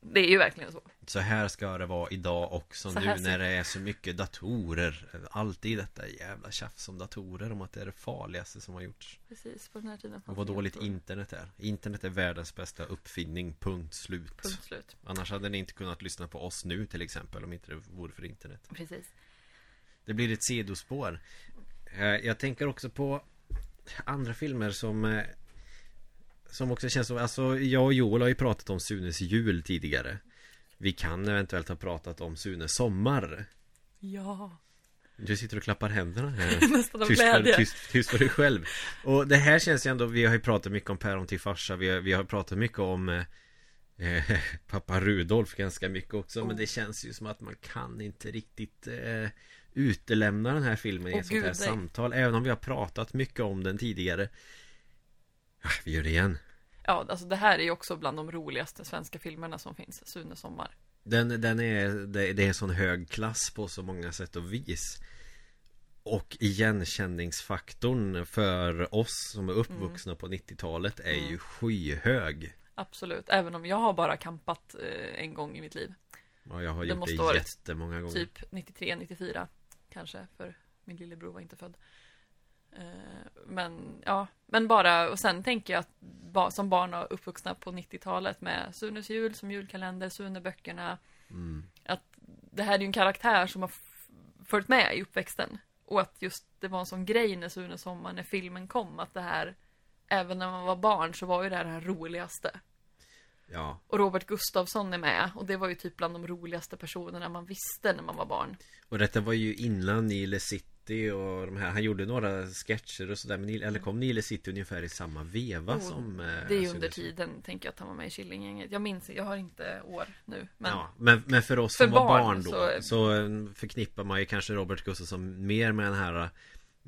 Det är ju verkligen så. Så här ska det vara idag också Så nu när det är så mycket datorer Alltid detta jävla tjafs om datorer om att det är det farligaste som har gjorts Precis, på den här tiden Och vad dåligt dator. internet är Internet är världens bästa uppfinning, punkt slut Punkt slut. Annars hade ni inte kunnat lyssna på oss nu till exempel om inte det vore för internet Precis. Det blir ett sidospår Eh, Jag tänker också på andra filmer som eh, Som också känns som, alltså jag och Joel har ju pratat om Sunes jul tidigare Vi kan eventuellt ha pratat om Sunes sommar Ja. Du sitter och klappar händerna här Nästan av tyst glädje. tyst, tyst för dig själv Och det här känns ju ändå, vi har ju pratat mycket om Päron till farsa Vi har, vi har pratat mycket om eh, Pappa Rudolf ganska mycket också Men Oh. det känns ju som att man kan inte riktigt eh, Utelämna den här filmen i ett sånt här gud, samtal Även om vi har pratat mycket om den tidigare. Ja, Vi gör det igen. Ja, alltså det här är ju också bland de roligaste svenska filmerna som finns, Sune Sommar. Den, den är, det, det är sån hög klass på så många sätt och vis. Och igenkänningsfaktorn för oss som är uppvuxna på 90-talet är Mm. ju skyhög. Absolut, även om jag har bara kampat eh, en gång i mitt liv. Ja, jag har Det gjort det jättemånga gånger. Typ 93, 94 kanske, för min lillebror var inte född. Eh, men ja, men bara, och sen tänker jag att som barn och uppvuxna på 90-talet med Sunes jul som julkalender, Sune-böckerna. mm. Det här är ju en karaktär som har följt med i uppväxten. Och att just det var en sån grej när Sune Sommar, när filmen kom, att det här, även när man var barn så var ju det här det här roligaste. Ja, Och Robert Gustafsson är med och det var ju typ bland de roligaste personerna man visste när man var barn. och detta var ju innan Nile City och de här Han gjorde några sketcher och sådär Men Nile, eller kom Nile City ungefär i samma veva Oh, som eh, Det är ju under tiden, tänker jag, att han var med i Killinggänget. Jag minns jag har inte år nu. Men ja, men, men för oss För som var barn barn då så... så- förknippar man ju kanske Robert Gustafsson mer med den här eh,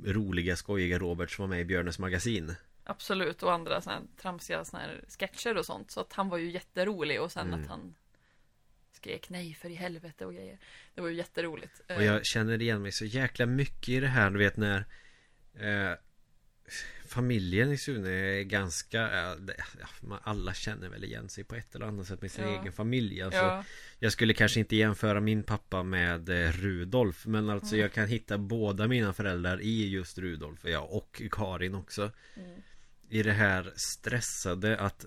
Roliga, skojiga Robert som var med i Björnes magasin Absolut, och andra såna här tramsiga såna här sketcher och sånt. Så att han var ju jätterolig och sen Mm. att han skrek nej för i helvete och grejer. Det var ju jätteroligt. Och jag känner igen mig så jäkla mycket i det här, du vet när eh, Familjen i Sune är ganska, eh, alla känner väl igen sig på ett eller annat sätt med sin Ja. egen familj alltså, ja, Jag skulle kanske inte jämföra min pappa med eh, Rudolf Men alltså Mm. jag kan hitta båda mina föräldrar i just Rudolf ja, och Karin också Mm. I det här stressade att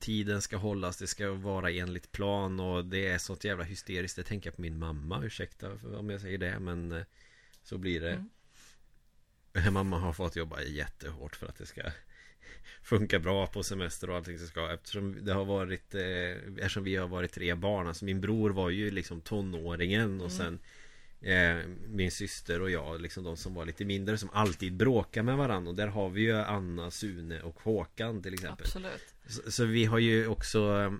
tiden ska hållas, det ska vara enligt plan och det är sånt jävla hysteriskt. Det tänker jag på min mamma, ursäkta om jag säger det men eh, Så blir det. Mm. Mamma har fått jobba jättehårt för att det ska Funka bra på semester och allting som ska Eftersom det har varit eh, Eftersom vi har varit tre barn. Alltså min bror var ju liksom tonåringen och sen eh, Min syster och jag liksom de som var lite mindre Som alltid bråkar med varandra. Och där har vi ju Anna, Sune och Håkan till exempel. Absolut. så, så vi har ju också eh,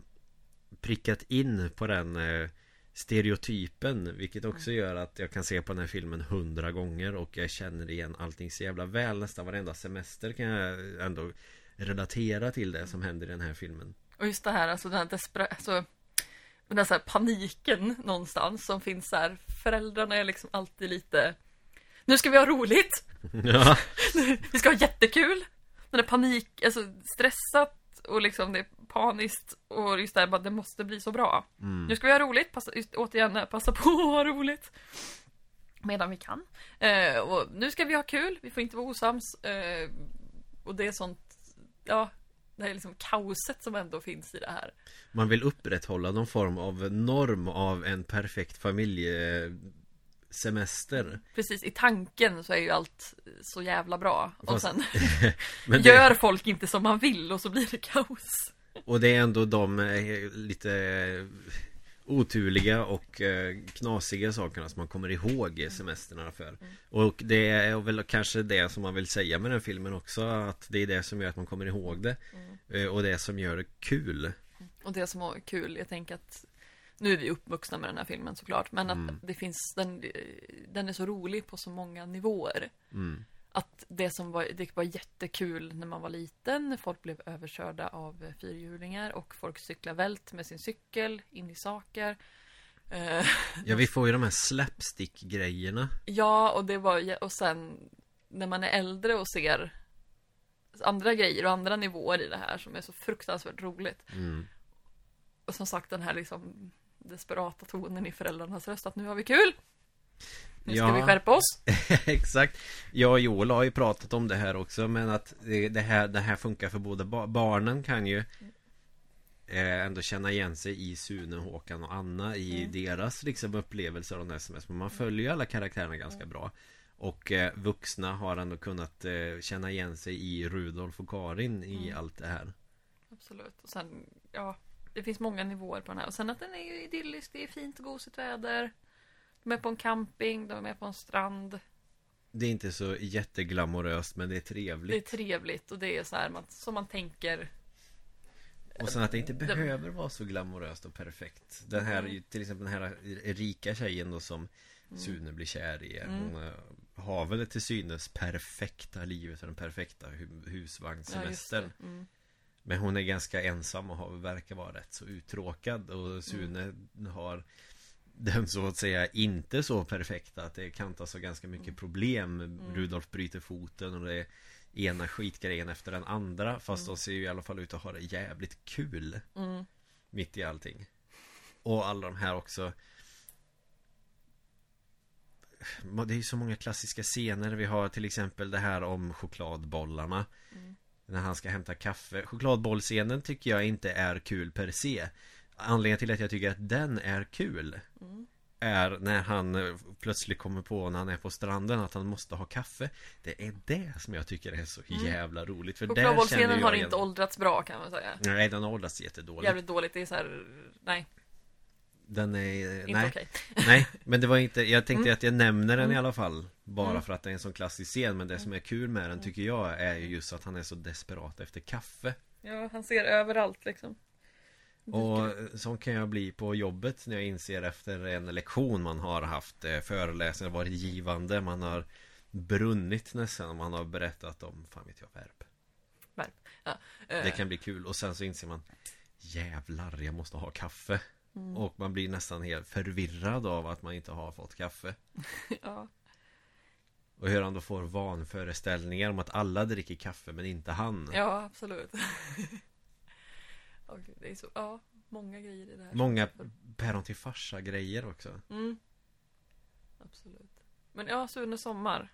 Prickat in på den eh, Stereotypen. Vilket också gör att jag kan se på den här filmen hundra gånger. Och jag känner igen allting så jävla väl. Nästan varenda semester kan jag ändå Relatera till det som händer i den här filmen. Och just det här, alltså den här despera- alltså den där så här paniken någonstans som finns där. Föräldrarna är liksom alltid lite Nu ska vi ha roligt! Ja, Vi ska ha jättekul! Den där panik, alltså stressat och liksom det är paniskt och just det här bara, det måste bli så bra. mm. Nu ska vi ha roligt, passa, just, återigen, passa på att ha roligt. Medan vi kan. Eh, och nu ska vi ha kul, vi får inte vara osams. Eh, och det är sånt, ja, det är liksom kaoset som ändå finns i det här. Man vill upprätthålla någon form av norm av en perfekt familjesemester Precis, i tanken så är ju allt så jävla bra. Och Fast- sen Men det- gör folk inte som man vill och så blir det kaos. Och det är ändå de eh, lite oturliga och eh, knasiga sakerna som man kommer ihåg semesterna för. Och det är väl kanske det som man vill säga med den filmen också att det är det som gör att man kommer ihåg det. Eh, Och det som gör det kul. Och det som var kul, jag tänker att nu är vi uppvuxna med den här filmen såklart, men att Mm. det finns, den, den är så rolig på så många nivåer. Att det som var, det var jättekul när man var liten, folk blev överkörda av fyrhjulingar och folk cyklade vält med sin cykel in i saker. Eh, Ja vi får ju de här slapstick grejerna. ja, och det var, och sen när man är äldre och ser andra grejer och andra nivåer i det här som är så fruktansvärt roligt. Mm. Och som sagt den här liksom desperata tonen i föräldrarnas röst att nu har vi kul! Nu ska Ja. vi skärpa oss! Exakt Jag och Joel har ju pratat om det här också Men att det, det, här, det här funkar för båda ba- Barnen kan ju eh, Ändå känna igen sig i Sune, Håkan och Anna I Mm. deras liksom upplevelser av den här semestern Men man följer alla karaktärerna ganska bra Och eh, vuxna har ändå kunnat eh, känna igen sig i Rudolf och Karin i Mm. allt det här Absolut. Och sen, ja, det finns många nivåer på den här. Och sen att den är idyllisk, det är fint och gosigt väder. De är på en camping, de är på en strand. Det är inte så jätteglamoröst men det är Det är trevligt trevligt och det är så här man, som man tänker. Och sen att det inte Det- behöver vara så glamoröst och perfekt Den här, Nej. till exempel den här rika tjejen då som Mm. Sune blir kär i Mm. Hon eh, har väl det till synes perfekta livet och den perfekta hu- Ja, husvagnssemestern det. Mm. Men hon är ganska ensam och har, verkar vara rätt så uttråkad Och Sune har den så att säga inte så perfekta att det kantas av ganska mycket Mm. problem. Rudolf bryter foten och det är ena skitgrejen efter den andra Fast de ser ju i alla fall ut att ha det jävligt kul Mm. Mitt i allting. Och alla de här också. Det är ju så många klassiska scener. Vi har till exempel det här om chokladbollarna. Mm. När han ska hämta kaffe. Chokladbollscenen tycker jag inte är kul per se Anledningen till att jag tycker att den är kul Mm. Är när han eh, plötsligt kommer på när han är på stranden att han måste ha kaffe Det är det som jag tycker är så Mm. jävla roligt För där känner Chokladbollscenen jag har inte åldrats bra kan man säga. Nej den har åldrats jättedåligt Jävligt dåligt, det är så här, nej, Den är, inte nej, okej. nej, men det var inte, jag tänkte Mm. att jag nämner den i Mm. alla fall Bara Mm. för att det är en sån klassisk scen Men det som är kul med den tycker jag är ju just att han är så desperat efter kaffe Ja, han ser överallt liksom. Och sån kan jag bli på jobbet när jag inser efter en lektion man har haft eh, Föreläsningar varit givande Man har brunnit nästan Man har berättat om, fan vet jag, verb verb. Ja. eh, Det kan bli kul och sen så inser man Jävlar, jag måste ha kaffe mm, Och man blir nästan helt förvirrad av att man inte har fått kaffe ja. Och hur han då får vanföreställningar om att alla dricker kaffe men inte han ja, absolut. Och det är så, ja, många grejer i det här. Många päron till farsa grejer också Mm. Absolut. Men ja, Sune Sommar.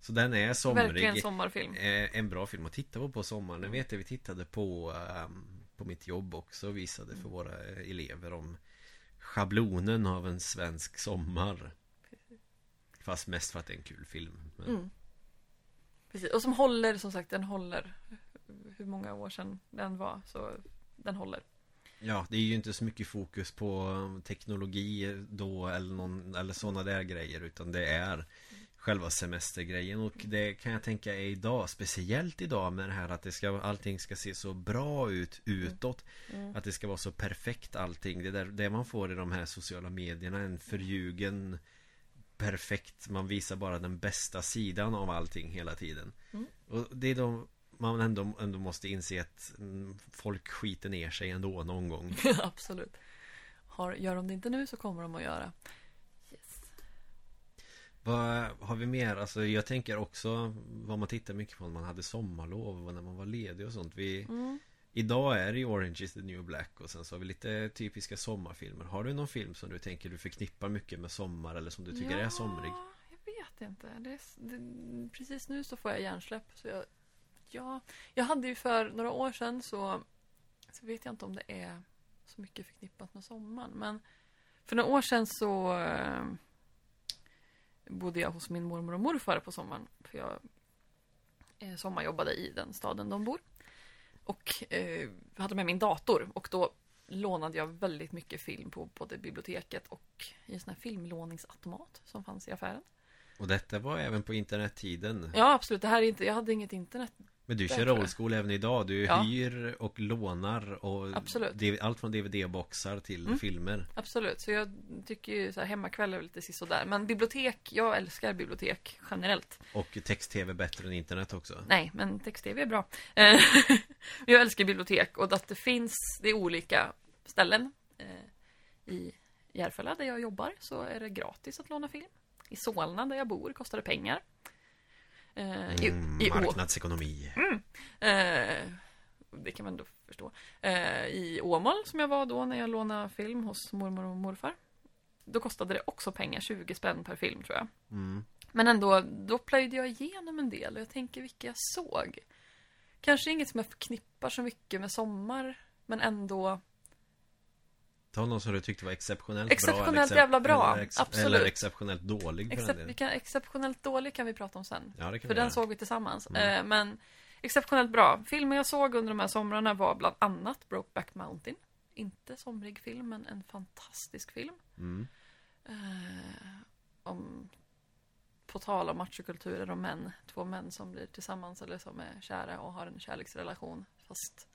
Så den är Verkligen somrig sommarfilm. Eh, En bra film att titta på på sommaren. Jag vet att vi tittade på ehm, På mitt jobb också och visade för våra elever om Schablonen av en svensk sommar Fast mest för att det är en kul film Men- Mm. Precis. Och som håller, som sagt, den håller. Hur många år sedan den var, så den håller. Ja, det är ju inte så mycket fokus på teknologi då eller, någon, eller sådana där grejer utan det är själva semestergrejen och det kan jag tänka är idag Speciellt idag med det här att det ska, allting ska se så bra ut utåt Mm. Att det ska vara så perfekt allting Det är där, det man får i de här sociala medierna En förljugen Perfekt Man visar bara den bästa sidan av allting hela tiden Mm. Och det är då man ändå, ändå måste inse att mm, Folk skiter ner sig ändå någon gång Absolut. Har, gör de det inte nu så kommer de att göra. Yes. Vad har vi mer? Alltså jag tänker också Vad man tittar mycket på när man hade sommarlov och när man var ledig och sånt vi, Mm. Idag är det ju Orange is the new black och sen så har vi lite typiska sommarfilmer Har du någon film som du tänker du förknippar mycket med sommar eller som du tycker är somrig? Jag vet inte. Det är, det, precis nu så får jag hjärnsläpp. Så jag, ja, jag hade ju för några år sedan så, så vet jag inte om det är så mycket förknippat med sommaren. Men för några år sedan så eh, bodde jag hos min mormor och morfar på sommaren. För jag eh, sommarjobbade i den staden de bor. Och eh, hade med min dator. Och då lånade jag väldigt mycket film på både biblioteket och i en sån här filmlåningsautomat som fanns i affären. Och detta var även på internettiden Ja, absolut. Det här är inte, jag hade inget internet. Men du kör old school även idag Du Ja. hyr och lånar och Absolut. Allt från DVD-boxar till Mm. filmer Absolut. Så jag tycker ju så här hemmakväll är lite sisådär. Men bibliotek, jag älskar bibliotek generellt. Och text-tv bättre än internet också Nej, men text-tv är bra. Eh, jag älskar bibliotek och att det finns, det är olika ställen. Eh, I Järfälla där jag jobbar så är det gratis att låna film. I Solna där jag bor kostar det pengar. Eh, i, mm, i Marknadsekonomi Eh, det kan man då förstå. Eh, I Åmål, som jag var då när jag lånade film hos mormor och morfar. Då kostade det också pengar, 20 spänn per film tror jag. mm. Men ändå, då plöjde jag igenom en del och jag tänker vilka jag såg. Kanske inget som jag förknippar så mycket med sommar, men ändå Ta någon som du tyckte var exceptionellt, Exceptionellt bra eller jävla bra, eller, ex- absolut. eller exceptionellt dålig excep- vi kan, exceptionellt dålig kan vi prata om sen. Ja det kan För vi den göra. såg vi tillsammans. Mm. Eh, men exceptionellt bra. Filmer jag såg under de här somrarna var bland annat Brokeback Mountain. Inte somrig film, men en fantastisk film. mm. Eh, om, på tal om machokulturer och män. Två män som blir tillsammans eller som är kära och har en kärleksrelation. Fast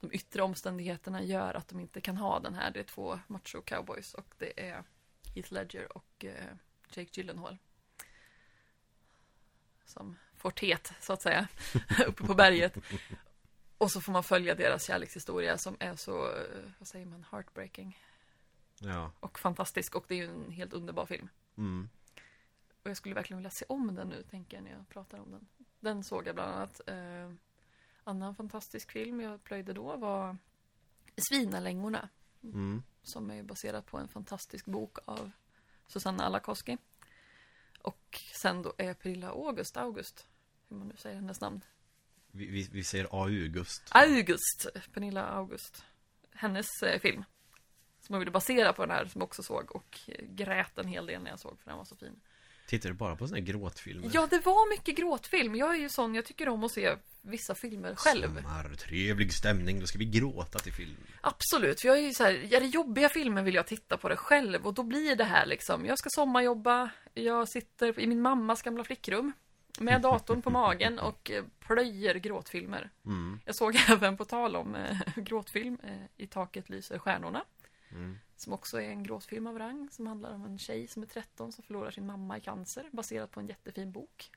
de yttre omständigheterna gör att de inte kan ha den här. Det är två macho-cowboys och det är Heath Ledger och eh, Jake Gyllenhaal. Som får tet, så att säga, uppe på berget. Och så får man följa deras kärlekshistoria som är så, eh, vad säger man, heartbreaking Ja och fantastisk och det är ju en helt underbar film. mm. Och jag skulle verkligen vilja se om den nu, tänker jag när jag pratar om den. Den såg jag bland annat. Eh, annan fantastisk film jag plöjde då var Svinalängorna. Mm. Som är baserad på en fantastisk bok av Susanna Alakoski. Och sen då är Pernilla August, August, hur man nu säger hennes namn. Vi, vi, vi säger August August, Pernilla August. Hennes eh, film. Som jag ville basera på den här, som jag också såg. Och eh, grät en hel del när jag såg, för den var så fin. Tittar du bara på såna här gråtfilmer? Ja, det var mycket gråtfilm. Jag är ju sån, jag tycker om att se vissa filmer själv. Sommar, trevlig stämning, då ska vi gråta till film Absolut, för jag är ju så här, är det jobbiga filmer vill jag titta på det själv och då blir det här liksom, jag ska sommarjobba, jag sitter i min mammas gamla flickrum med datorn på magen och eh, plöjer gråtfilmer. mm. Jag såg även på tal om eh, gråtfilm, eh, I taket lyser stjärnorna. Mm. Som också är en gråtfilm av rang som handlar om en tjej som är 13 som förlorar sin mamma i cancer baserat på en jättefin bok.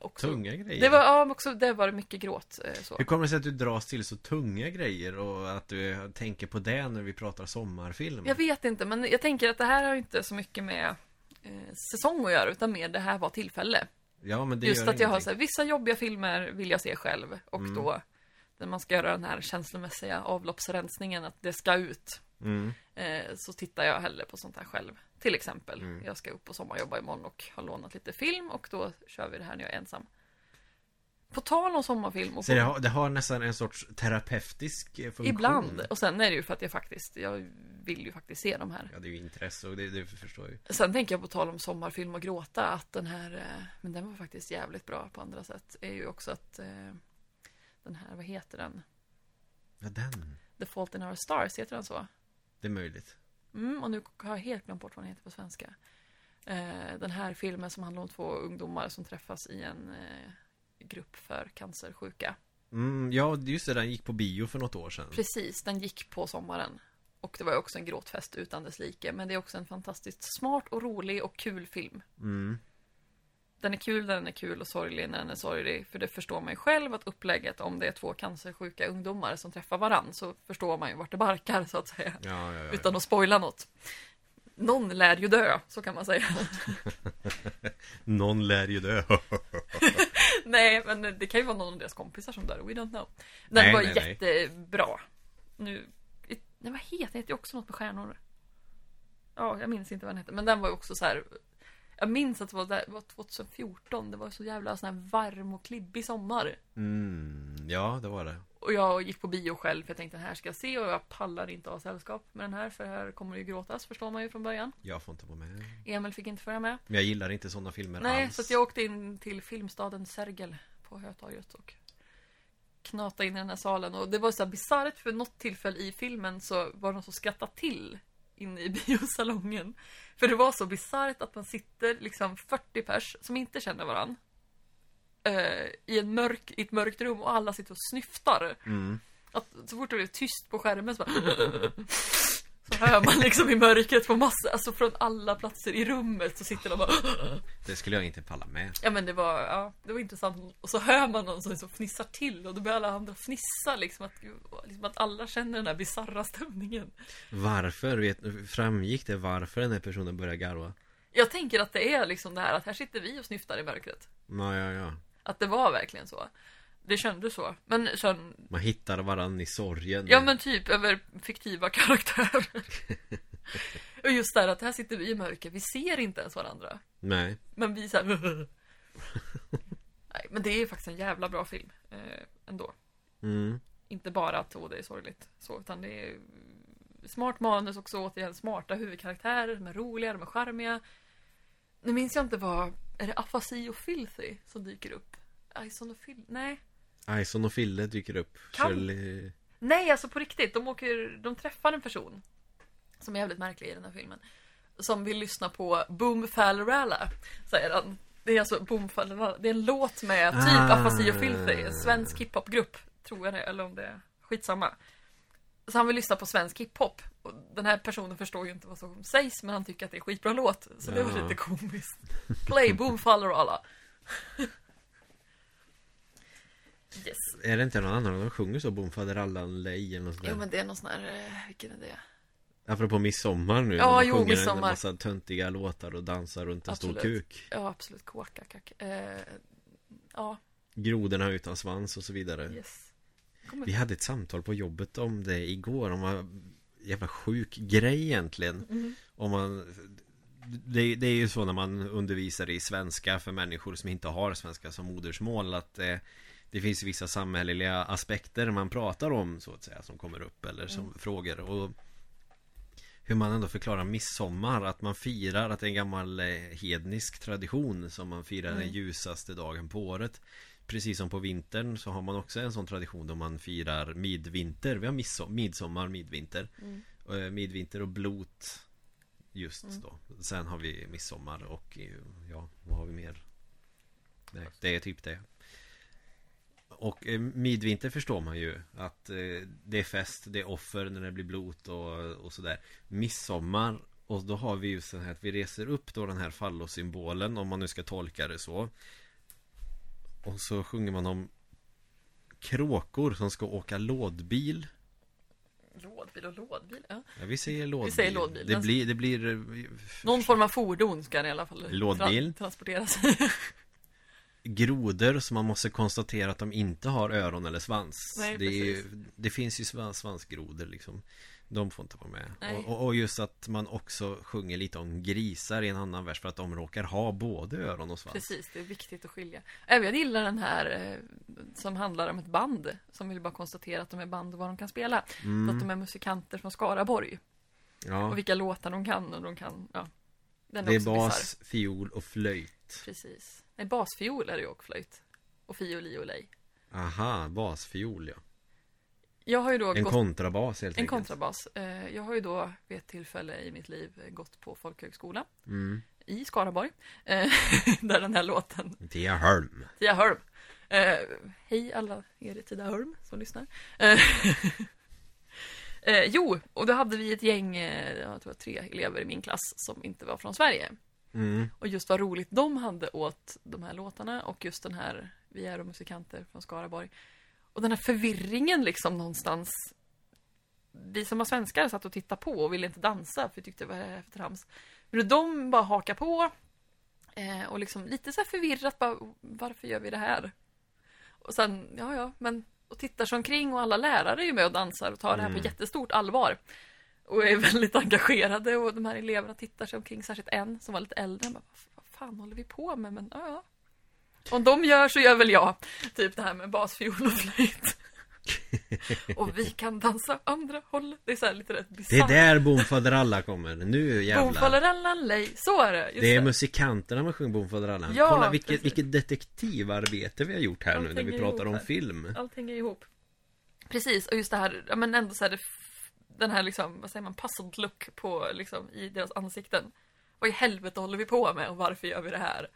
Också. Tunga grejer Det var, ja, också, det var mycket gråt. eh, Så. Hur kommer det sig att du dras till så tunga grejer och att du tänker på det när vi pratar sommarfilm? Jag vet inte, men jag tänker att det här har inte så mycket med eh, säsong att göra, utan mer det här var tillfälle. Ja men det Just att jag har ingenting. så här, vissa jobbiga filmer vill jag se själv och Mm. då när man ska göra den här känslomässiga avloppsrensningen, att det ska ut, mm. eh, så tittar jag hellre på sånt här själv. Till exempel, Mm. jag ska upp och sommarjobba imorgon och har lånat lite film och då kör vi det här när jag är ensam. På tal om sommarfilm och Så det har, det har nästan en sorts terapeutisk eh, funktion Ibland. Och sen är det ju för att jag faktiskt, jag vill ju faktiskt se de här. Ja det är ju intresse och det, det förstår jag ju Sen tänker jag på tal om sommarfilm och gråta att den här, eh, men den var faktiskt jävligt bra på andra sätt, är ju också att eh, den här, vad heter den? Ja den, The Fault in Our Stars, heter den så? det är möjligt Mm, och nu har jag helt glömt bort vad den heter på svenska. Eh, den här filmen som handlar om två ungdomar som träffas i en eh, grupp för cancersjuka. mm, Ja just det, den gick på bio för något år sedan Precis, den gick på sommaren. Och det var ju också en gråtfest utan dess like. Men det är också en fantastiskt smart och rolig och kul film. mm. Den är kul när den är kul och sorglig när den är sorglig. För det förstår man ju själv att upplägget om det är två cancersjuka ungdomar som träffar varann så förstår man ju vart det barkar så att säga. Ja, ja, ja. Utan att spoila något. Någon lär ju dö, så kan man säga. Någon lär ju dö nej, men det kan ju vara någon av deras kompisar som dör, we don't know. Den Nej, var nej, nej. jättebra. Nu, nej vad heter den? heter ju också något med stjärnor. Ja, jag minns inte vad den heter, men den var ju också så här. Jag minns att det var, där, det var 2014, det var så jävla sån här varm och klibbig sommar. mm, Ja det var det Och jag gick på bio själv för jag tänkte den här ska jag se och jag pallar inte ha sällskap med den här för här kommer det ju gråtas förstår man ju från början. Jag får inte vara med Emil fick inte följa med. Men jag gillar inte sådana filmer Nej, alls så att jag åkte in till filmstaden Sergel på Hötorget och knatade in i den här salen och det var så här bisarrt för något tillfälle i filmen så var det någon som skrattade till inne i biosalongen. För det var så bisarrt att man sitter liksom 40 pers som inte känner varann. Eh, I, en mörk, I ett mörkt rum och alla sitter och snyftar. mm. Att så fort det blev tyst på skärmen så bara Så hör man liksom i mörkret på massa, alltså från alla platser i rummet så sitter de bara Det skulle jag inte palla med Ja men det var, ja, det var intressant. Och så hör man någon som liksom fnissar till och då börjar alla andra fnissa liksom att, liksom att alla känner den här bisarra stämningen. Varför? Vet, framgick det varför den här personen började garva? Jag tänker att det är liksom det här att här sitter vi och snyftar i mörkret. Ja, ja, ja Att det var verkligen så. Det kändes så. Men sen, Man hittar varann i sorgen ja men typ över fiktiva karaktärer. och just där att här sitter vi i mörker, vi ser inte ens varandra. Nej Men vi såhär Nej men det är faktiskt en jävla bra film. Eh, ändå. mm. Inte bara att åh, det är sorgligt så, utan det är smart manus också återigen, smarta huvudkaraktärer, de är roliga, de är charmiga. Nu minns jag inte vad, är det afasi och filthy som dyker upp? Ison och Phil, nej. Ison och Fille dyker upp Kan- Shirley... Nej, alltså på riktigt, de åker, de träffar en person som är jävligt märklig i den här filmen. Som vill lyssna på Boom Falleralla, säger han. Det är alltså Boom Falleralla, det är en låt med typ Ah. Afasi och Filthy, en svensk hiphopgrupp, tror jag det, eller om det är skitsamma. Så han vill lyssna på svensk hiphop. Och den här personen förstår ju inte vad som sägs, men han tycker att det är skitbra låt. Så det var Ja. lite komiskt. Play Boom Falleralla. Yes. Är det inte någon annan de sjunger så? Bomfaderallan Lej eller något sånt Jo där? men det är någon sån här, eh, vilken är det? Apropå midsommar nu Ja, när jo, sjunger midsommar. en massa töntiga låtar och dansar runt en stor Absolut. kuk Ja, absolut. Kåkakack. Eh, ja, Grodorna utan svans och så vidare yes. Vi hade ett samtal på jobbet om det igår om vad jävla sjuk grej egentligen Mm. Om man det, det är ju så när man undervisar i svenska för människor som inte har svenska som modersmål att eh, det finns vissa samhälleliga aspekter man pratar om så att säga som kommer upp eller som Mm. frågor och hur man ändå förklarar midsommar att man firar att det är en gammal eh, hednisk tradition som man firar den Mm. ljusaste dagen på året Precis som på vintern så har man också en sån tradition då man firar midvinter Vi har midsom- midsommar, midvinter Mm. eh, Midvinter och blot Just Mm. då Sen har vi midsommar och eh, ja, vad har vi mer? Nej, det är typ det Och eh, midvinter förstår man ju Att eh, det är fest, det är offer när det blir blot och, och sådär Midsommar Och då har vi ju så här att vi reser upp då den här fallosymbolen Om man nu ska tolka det så Och så sjunger man om kråkor som ska åka lådbil. Lådbil och lådbil, ja. Ja, vi säger lådbil. säger lådbil. Det blir, det blir eh, Någon form av fordon ska den i alla fall Lådbil. Tra transporteras. grodor som man måste konstatera att de inte har öron eller svans. Nej, det, är ju, det finns ju svans, svansgrodor liksom. De får inte vara med. Och, och- och just att man också sjunger lite om grisar i en annan vers för att de råkar ha både öron och svans. Precis, det är viktigt att skilja. Även jag gillar den här eh, som handlar om ett band som vill bara konstatera att de är band och vad de kan spela. Så Mm. att de är musikanter från Skaraborg. Ja, Och vilka låtar de kan och de kan, ja. Den det är bas, fiol och flöjt. Precis. Nej, basfiol är det ju och flöjt. Och fioli och lej. Aha, basfiol ja. Jag har ju då En gått kontrabas helt en enkelt. kontrabas. Eh, Jag har ju då vid ett tillfälle i mitt liv gått på folkhögskola Mm. i Skaraborg. eh, Där den här låten Tiaholm. Tidaholm. Eh, hej alla er i Tidaholm som lyssnar. Eh, eh, jo, och då hade vi ett gäng, jag tror tre elever i min klass som inte var från Sverige. Mm. Och just vad roligt de hade åt de här låtarna och just den här, vi är musikanter från Skaraborg. Och den här förvirringen liksom någonstans. Vi som var svenskar satt och tittade på och ville inte dansa för vi tyckte det var för trams. Men de bara hakar på. Eh, och liksom lite så här förvirrat bara, varför gör vi det här? Och sen, ja ja, men och tittar sig omkring och alla lärare är ju med och dansar och tar det här Mm. på jättestort allvar. Och är väldigt engagerade och de här eleverna tittar sig omkring, särskilt en som var lite äldre. Bara, vad fan håller vi på med? Men ja, ja. Om de gör så gör väl jag. Typ det här med basfiol och flöjt. och vi kan dansa andra hållet. Det är så lite rätt Det är bisarrt. där Bomfaderalla kommer. Nu jävlar. Bomfallerallalej, så är det. Det är musikanterna man sjunger Bomfaderalla. Ja, Kolla vilket, precis. vilket detektivarbete vi har gjort här nu Allt när vi pratar om här. film. Allt hänger ihop. Precis, och just det här, ja men ändå så här, det den här liksom, vad säger man, puzzled look på liksom i deras ansikten. Vad i helvete håller vi på med och varför gör vi det här?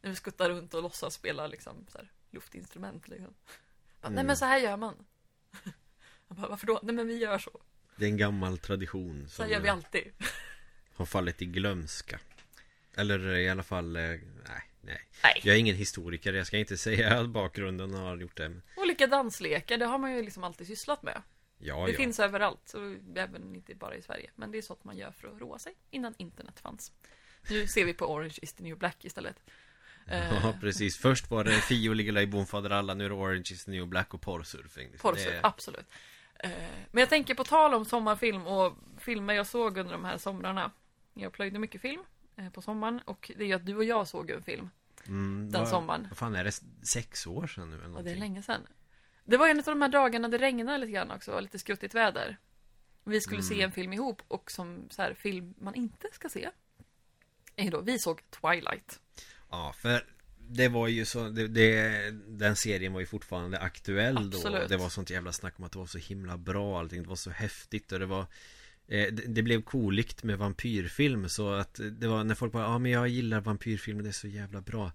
När vi skuttar runt och låtsas spela liksom så här, luftinstrument liksom. Bara, Nej Mm. men så här gör man. Jag bara, varför då? Nej men vi gör så. Det är en gammal tradition Så här gör vi eh, alltid. har fallit i glömska. Eller i alla fall, eh, nej, nej. Nej. Jag är ingen historiker, jag ska inte säga att bakgrunden har gjort det. Olika danslekar, det har man ju liksom alltid sysslat med. Ja, det ja. finns överallt, så även inte bara i Sverige. Men det är sånt man gör för att roa sig innan internet fanns. Nu ser vi på Orange is the new black istället. Eh, Ja, precis. Först var det Fio ligger i Bomfaderalla, nu är det Orange is the new black och porrsurfing. Porrsurf, är- absolut. Eh, Men jag tänker på tal om sommarfilm och filmer jag såg under de här somrarna. Jag plöjde mycket film eh, på sommaren och det är ju att du och jag såg en film Mm, den vad- sommaren. Vad fan är det? Sex år sedan nu eller Och det är någonting? länge sedan. Det var en av de här dagarna det regnade lite grann också, lite skuttigt väder. Vi skulle Mm. se en film ihop och som så här film man inte ska se. Är då, vi såg Twilight. Ja, för det var ju så, det, det, den serien var ju fortfarande aktuell då Absolut. Det var sånt jävla snack om att det var så himla bra allting, det var så häftigt och det var eh, det, det blev koligt med vampyrfilm så att det var när folk bara Ja men jag gillar vampyrfilmer, det är så jävla bra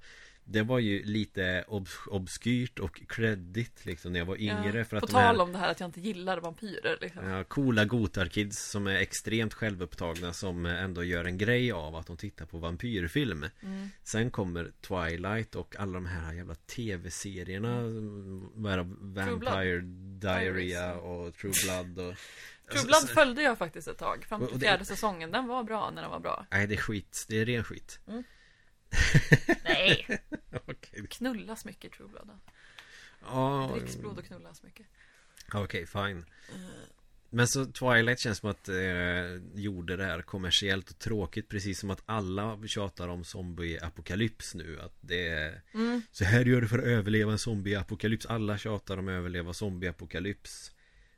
Det var ju lite obs- obskyrt och credit liksom när jag var yngre Ja, för att på de här tal om det här att jag inte gillar vampyrer liksom. Ja, coola gotarkids som är extremt självupptagna som ändå gör en grej av att de tittar på vampyrfilm Mm. Sen kommer Twilight och alla de här jävla tv-serierna det? Vampire Diarrhea och True Blood och True Blood följde jag faktiskt ett tag, fram till fjärde säsongen. Den var bra när den var bra. Nej det är skit, det är ren skit Nej! Okej, Knullas mycket True Blood. ja, Dricks blod och knullas mycket. okej fine Men så Twilight känns som att eh, gjorde det här kommersiellt och tråkigt Precis som att alla tjatar om zombie-apokalyps nu Att det är Mm. Så här gör du för att överleva en zombie-apokalyps Alla tjatar om att överleva zombie-apokalyps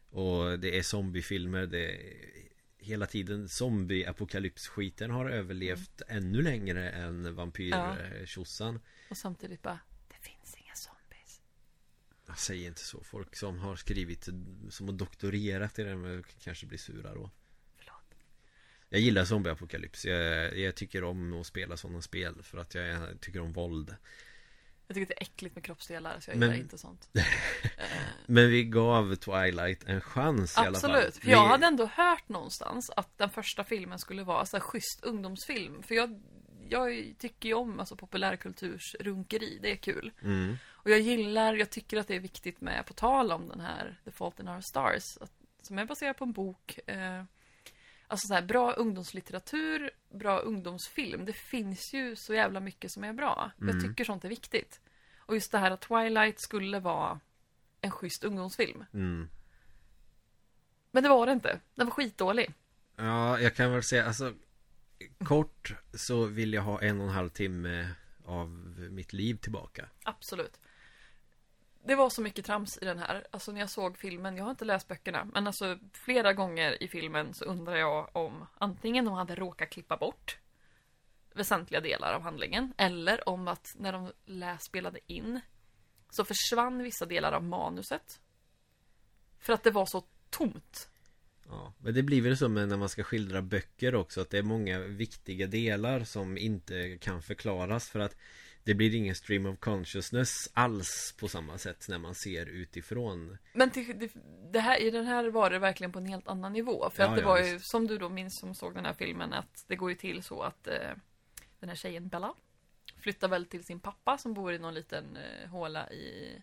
Och det är zombiefilmer Det är hela tiden zombie-apokalyps-skiten har överlevt ännu längre än Ja. vampyr-tjosan Och samtidigt bara, det finns inga zombies. Jag säger inte så Folk som har skrivit Som har doktorerat i det kanske blir sura då Förlåt. Jag gillar zombie-apokalyps jag, jag tycker om att spela sådana spel För att jag tycker om våld Jag tycker det är äckligt med kroppsdelar, så jag Men- gillar inte sånt. Eh, Men vi gav Twilight en chans i alla fall Absolut, för vi... jag hade ändå hört någonstans att den första filmen skulle vara så här schysst ungdomsfilm. För jag, jag tycker ju om alltså, populärkulturs runkeri, det är kul. mm. Och jag gillar, jag tycker att det är viktigt med, på tal om den här The Fault in Our Stars, att, som är baserad på en bok. Eh, alltså så här, bra ungdomslitteratur, bra ungdomsfilm. Det finns ju så jävla mycket som är bra. Jag Mm. tycker sånt är viktigt. Och just det här att Twilight skulle vara en schysst ungdomsfilm. Mm. Men det var det inte. Den var skitdålig. Ja, jag kan väl säga alltså Kort så vill jag ha en och en halv timme av mitt liv tillbaka. Absolut. Det var så mycket trams i den här. Alltså när jag såg filmen, jag har inte läst böckerna, men alltså flera gånger i filmen så undrar jag om antingen de hade råkat klippa bort väsentliga delar av handlingen, eller om att när de läs spelade in så försvann vissa delar av manuset. För att det var så tomt. Ja, men det blir väl så med när man ska skildra böcker också att det är många viktiga delar som inte kan förklaras för att det blir ingen stream of consciousness alls på samma sätt när man ser utifrån. Men till, det, det här, i den här var det verkligen på en helt annan nivå. För Ja, att det ja, var ju, som du då minns som såg den här filmen, att det går ju till så att eh, den här tjejen Bella flyttar väl till sin pappa som bor i någon liten eh, håla i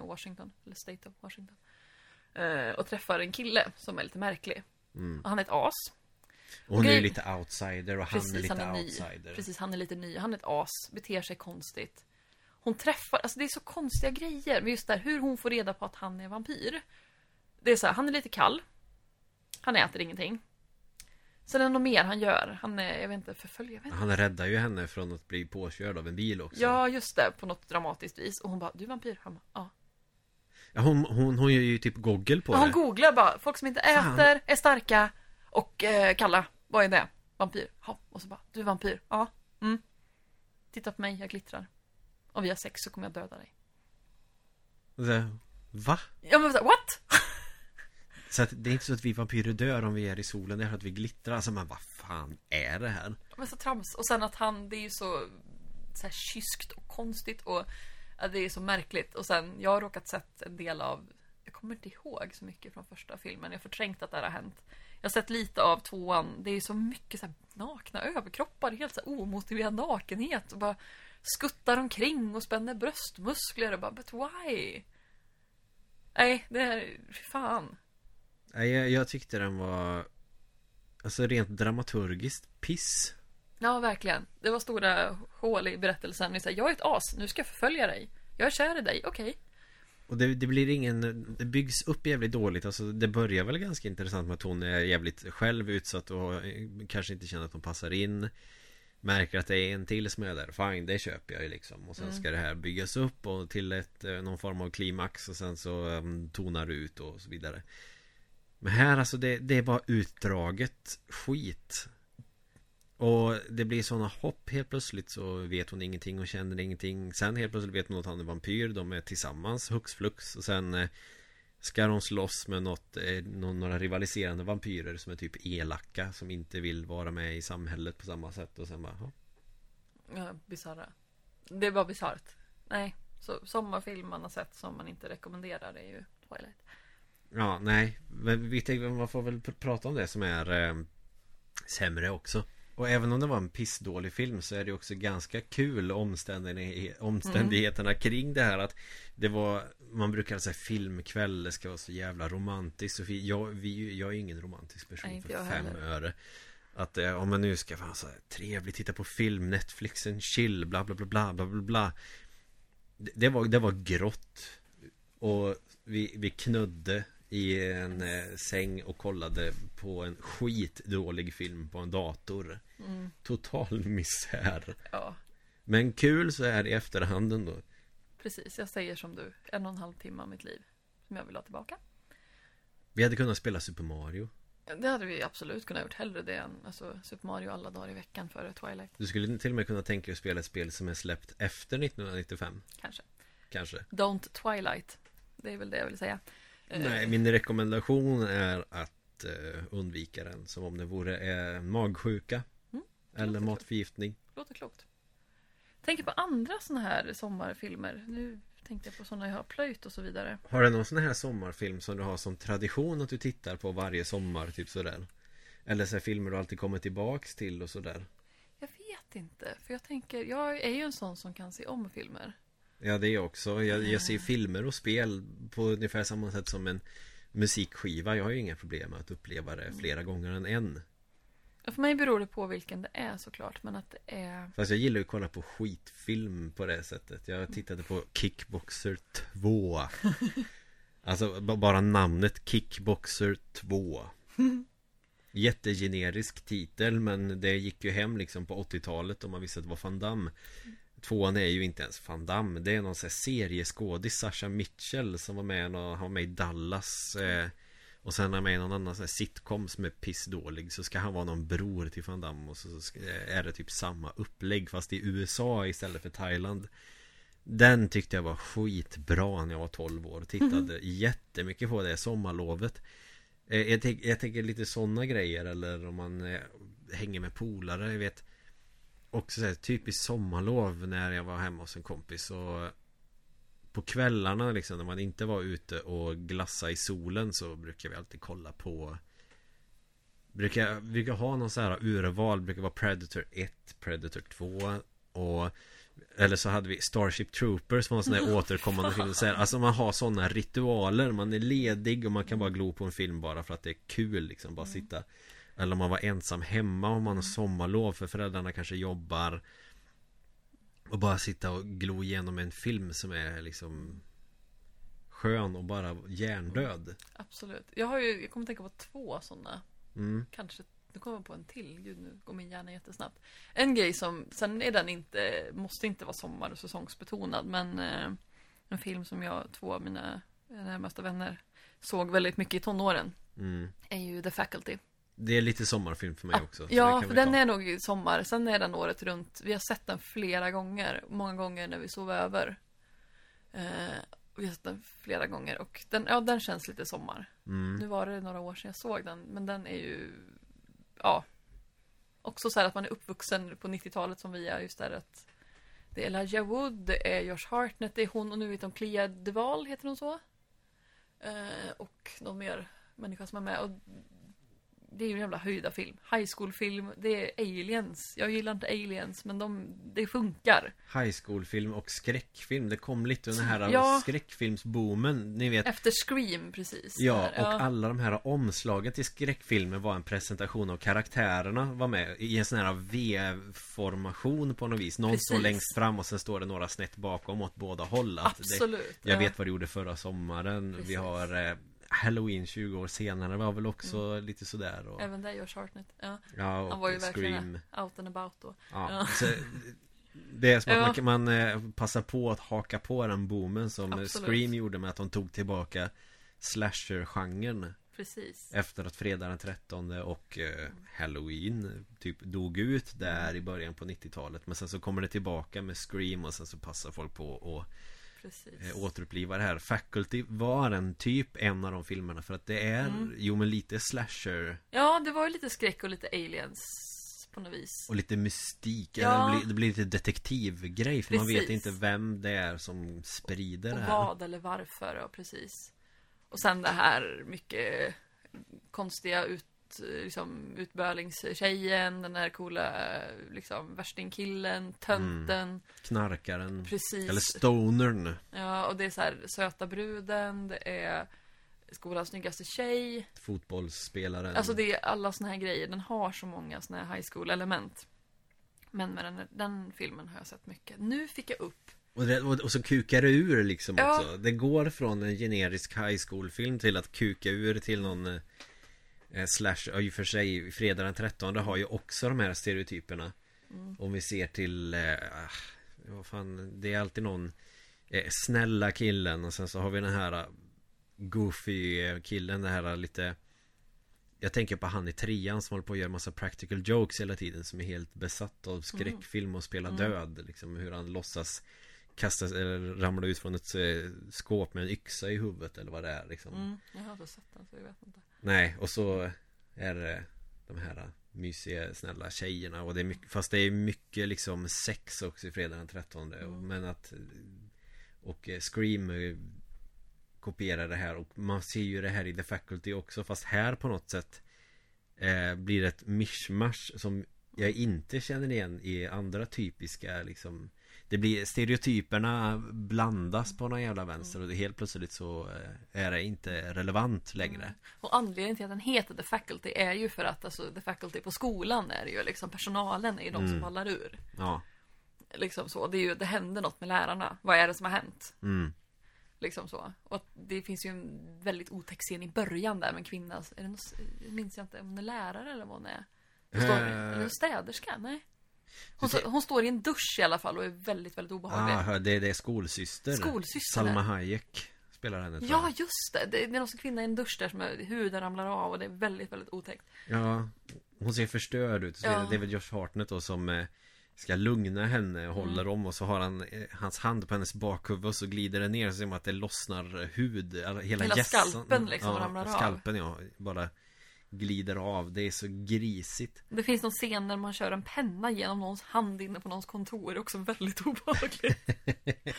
Washington, eller State of Washington. Eh, och träffar en kille som är lite märklig. Mm. Han är ett as. Och hon är ju lite outsider och han är Precis, lite han är ny. outsider. Precis, han är lite ny. Han är ett as, beter sig konstigt. Hon träffar, alltså det är så konstiga grejer. Men just där hur hon får reda på att han är vampyr. Det är så här, han är lite kall. Han äter ingenting. Sen är det något mer han gör. Han är, jag vet inte, förföljer, inte. Han räddar ju henne från att bli påkörd av en bil också. Ja, just det, på något dramatiskt vis. Och hon bara, du är vampyr? Han bara, ja. Ja, hon, hon, hon gör ju typ goggel på hon det. googlar bara, folk som inte Fan. äter, är starka och eh, kalla. Vad är det? Vampyr? Ja, och så bara, du är vampyr? Ja. Mm. Titta på mig, jag glittrar. Om vi har sex så kommer jag döda dig. Så, Va? Ja men what? Så att det är inte så att vi vampyrer dör om vi är i solen, det är för att vi glittrar. Alltså men vad fan är det här? Men så trams. Och sen att han, det är ju så, så här kyskt och konstigt och det är så märkligt. Och sen, jag har råkat sett en del av, jag kommer inte ihåg så mycket från första filmen. Jag har förträngt att det här har hänt. Jag har sett lite av tvåan. Det är så mycket så här nakna överkroppar, helt så här omotiverad nakenhet och bara skuttar omkring och spänner bröstmuskler och bara, but why? Nej, det här, fan. Nej, jag, jag tyckte den var Alltså rent dramaturgiskt piss Ja, verkligen. Det var stora hål i berättelsen. Det är så här, jag är ett as, nu ska jag förfölja dig. Jag är kär i dig, okej. Och det, det blir ingen Det byggs upp jävligt dåligt. Alltså det börjar väl ganska intressant med att hon är jävligt själv utsatt och eh, kanske inte känner att hon passar in. Märker att det är en till som är där. Fine, det köper jag ju liksom. Och sen Mm. ska det här byggas upp och till ett eh, Någon form av klimax och sen så um, tonar det ut och så vidare. Men här alltså det, det är bara utdraget skit Och det blir sådana hopp helt plötsligt så vet hon ingenting och känner ingenting Sen helt plötsligt vet hon att han är vampyr De är tillsammans hux flux och sen eh, Ska de slåss med något, eh, nå- några rivaliserande vampyrer som är typ elaka Som inte vill vara med i samhället på samma sätt och sen bara ja. Ja, bisarra. Det var bisarrt. Nej, så sommarfilm man har sett som man inte rekommenderar är ju Twilight. Ja, nej Men vi tänkte, man får väl pr- prata om det som är eh, Sämre också Och även om det var en pissdålig film så är det också ganska kul omständighe- omständigheterna kring det här att Det var Man brukar säga filmkväll Det ska vara så jävla romantiskt. Och jag, vi, jag är ingen romantisk person Nej, för fem heller. öre. Att eh, om man nu ska vara så här trevligt Titta på film, Netflixen, chill, bla bla bla bla bla bla det, det var, det var grått. Och vi, vi knudde i en eh, säng och kollade på en skitdålig film på en dator Mm, Total misär ja, Men kul så är det i efterhand ändå precis. Jag säger som du. En och en halv timme av mitt liv. Som jag vill ha tillbaka. Vi hade kunnat spela Super Mario Det hade vi absolut kunnat gjort. Hellre det än alltså, Super Mario alla dagar i veckan före Twilight. Du skulle till och med kunna tänka dig att spela ett spel som är släppt efter 1995 Kanske. Kanske Don't Twilight. Det är väl det jag vill säga. Eh, Nej, min rekommendation är att eh, undvika den Som om det vore eh, magsjuka Eller låter matförgiftning Låter klokt. Tänker på andra såna här sommarfilmer. Nu tänkte jag på såna jag har plöjt och så vidare. Har du någon sån här sommarfilm som du har som tradition att du tittar på varje sommar, typ sådär? Eller så filmer du alltid kommer tillbaks till och sådär? Jag vet inte, för jag tänker, jag är ju en sån som kan se om filmer. Ja det är jag också. Jag, jag ser filmer och spel på ungefär samma sätt som en musikskiva. Jag har ju inga problem med att uppleva det flera gånger än en. För mig beror det på vilken det är såklart, men att det är... Fast jag gillar ju att kolla på skitfilm på det sättet. Jag tittade på Kickboxer 2. Alltså bara namnet Kickboxer 2. Jättegenerisk titel men det gick ju hem liksom på 80-talet om man visste att det var Van Damme. Tvåan är ju inte ens Van Damme. Det är någon sån här serieskådis, Sasha Mitchell som var med, och, han var med i Dallas. Eh, och sen är han med i någon annan sån här sitcom som är pissdålig. Så ska han vara någon bror till Van Damme och så, ska, är det typ samma upplägg fast i USA istället för Thailand. Den tyckte jag var skitbra när jag var 12 år. Tittade jättemycket på det sommarlovet. Eh, Jag, tänk, jag tänker lite sådana grejer eller om man eh, hänger med polare. Jag vet också så här, typiskt sommarlov när jag var hemma hos en kompis. Och på kvällarna liksom när man inte var ute och glassa i solen så brukar vi alltid kolla på Brukar, brukar ha någon så här urval, brukar vara Predator 1, Predator 2 och eller så hade vi Starship Troopers som var en sån där återkommande film. Så här, Alltså man har sådana ritualer Man är ledig och man kan bara glo på en film bara för att det är kul liksom Bara sitta Eller om man var ensam hemma om man har sommarlov för föräldrarna kanske jobbar Och bara sitta och glo igenom en film som är liksom Skön och bara hjärndöd Absolut. Jag har ju, jag kommer tänka på två sådana. mm. Kanske, nu kommer jag på en till. Gud, nu går min hjärna jättesnabbt. En grej som, sen är den inte, måste inte vara sommar och säsongsbetonad, men eh, en film som jag, två av mina närmaste vänner såg väldigt mycket i tonåren Mm. är ju The Faculty. Det är lite sommarfilm för mig Ja, också Ja, för den ta. är nog sommar. Sen är den året runt. Vi har sett den flera gånger. Många gånger när vi sov över. Eh, och vi har sett den flera gånger. Och den, ja, den känns lite sommar. mm. Nu var det några år sedan jag såg den. Men den är ju, ja. Också så här att man är uppvuxen på 90-talet som vi är. Just där att det är Elijah Wood, det är Josh Hartnett, det är hon och nu vet hon Clea Deval, heter hon så? Eh, och någon mer människa som är med. Och det är ju en jävla höjda film. High school-film. Det är aliens. Jag gillar inte aliens, men de, det funkar. High school-film och skräckfilm Det kom lite under den här Ja. skräckfilmsboomen Ni vet Efter Scream, precis. Ja, och alla de här omslagen till skräckfilmer var en presentation av karaktärerna var med i en sån här V-formation på något vis Någon står Precis. längst fram och sen står det några snett bakom åt båda håll att det, Absolut. Jag ja. vet vad du gjorde förra sommaren Precis. Vi har eh, Halloween 20 år senare var väl också lite sådär och, Även där Josh Hartnett. Ja. Ja, och Han var ju verkligen Scream out and about då. Ja, Ja. Så, det är som att Ja. man, man eh, passar på att haka på den boomen som Absolut. Scream gjorde med att de tog tillbaka slasher-genren Precis. Efter att fredag den 13 och eh, Halloween typ dog ut där i början på 90-talet Men sen så kommer det tillbaka med Scream och sen så passar folk på att Precis. eh, återuppliva det här Faculty var en typ en av de filmerna för att det är, Mm. jo men lite slasher Ja, det var ju lite skräck och lite aliens på något vis. och lite mystik, Ja. det, blir, det blir lite detektivgrej för man vet Precis. inte vem det är som sprider Och det här vad eller varför, och precis. Och sen det här mycket konstiga ut, liksom, utbölingstjejen, den här coola liksom, värstingkillen, tönten. Knarkaren Precis. Mm. Eller stonern Ja, och det är så här söta bruden, det är skolans snyggaste tjej. Fotbollsspelaren Alltså det är alla såna här grejer. Den har så många såna här high school element. Men med den, den filmen har jag sett mycket. Nu fick jag upp. Och, det, och, så kukar det ur liksom Ja. också Det går från en generisk high school film till att kuka ur till någon eh, eh, Slash, ja, i och för sig Fredag den 13 har ju också de här stereotyperna Mm. Om vi ser till eh, ah, Vad fan Det är alltid någon eh, Snälla killen och sen så har vi den här eh, Goofy eh, killen, den här eh, lite Jag tänker på han i trean som håller på att göra massa practical jokes hela tiden Som är helt besatt av skräckfilm och spela Mm. död liksom hur han låtsas Kasta eller ramla ut från ett eh, skåp med en yxa i huvudet eller vad det är liksom Mm, jag har aldrig sett den så jag vet inte. Nej, och så är det de här mysiga, snälla tjejerna. Och det är mycket, fast det är mycket liksom sex också i fredag den 13 Mm. Men att Och Scream Kopierar det här. Och man ser ju det här i The Faculty också. Fast här på något sätt eh, Blir det ett mishmash som jag inte känner igen i andra typiska liksom Det blir Stereotyperna blandas på någon jävla vänster och det helt plötsligt så eh, är det inte relevant längre Och anledningen till att den heter The Faculty är ju för att alltså The Faculty på skolan är ju liksom personalen är ju de som ballar ur. Ja Liksom så. Det är ju, det hände något med lärarna. Vad är det som har hänt? mm. Liksom så. Och det finns ju en väldigt otäck scen i början där med en kvinna. Är det något, jag minns jag inte om hon är lärare eller vad hon är. Står, Eh. Eller städerska? Nej. Hon, står- hon står i en dusch i alla fall och är väldigt, väldigt obehaglig. ah, det, det är skolsyster Skolsyster. Salma Hayek spelar henne Ja, just det. Det är någon kvinna i en dusch där som är, huden ramlar av och det är väldigt, väldigt otäckt. Ja Hon ser förstörd ut så Ja. är det David Josh Hartnett då som eh, Ska lugna henne och håller om och så har han eh, Hans hand på hennes bakhuvud och så glider det ner så ser man att det lossnar hud Hela, Hela skalpen liksom ja, ramlar av. Skalpen ja, bara Glider av, det är så grisigt Det finns någon scen där man kör en penna genom någons hand inne på någons kontor. Det också väldigt obehagligt.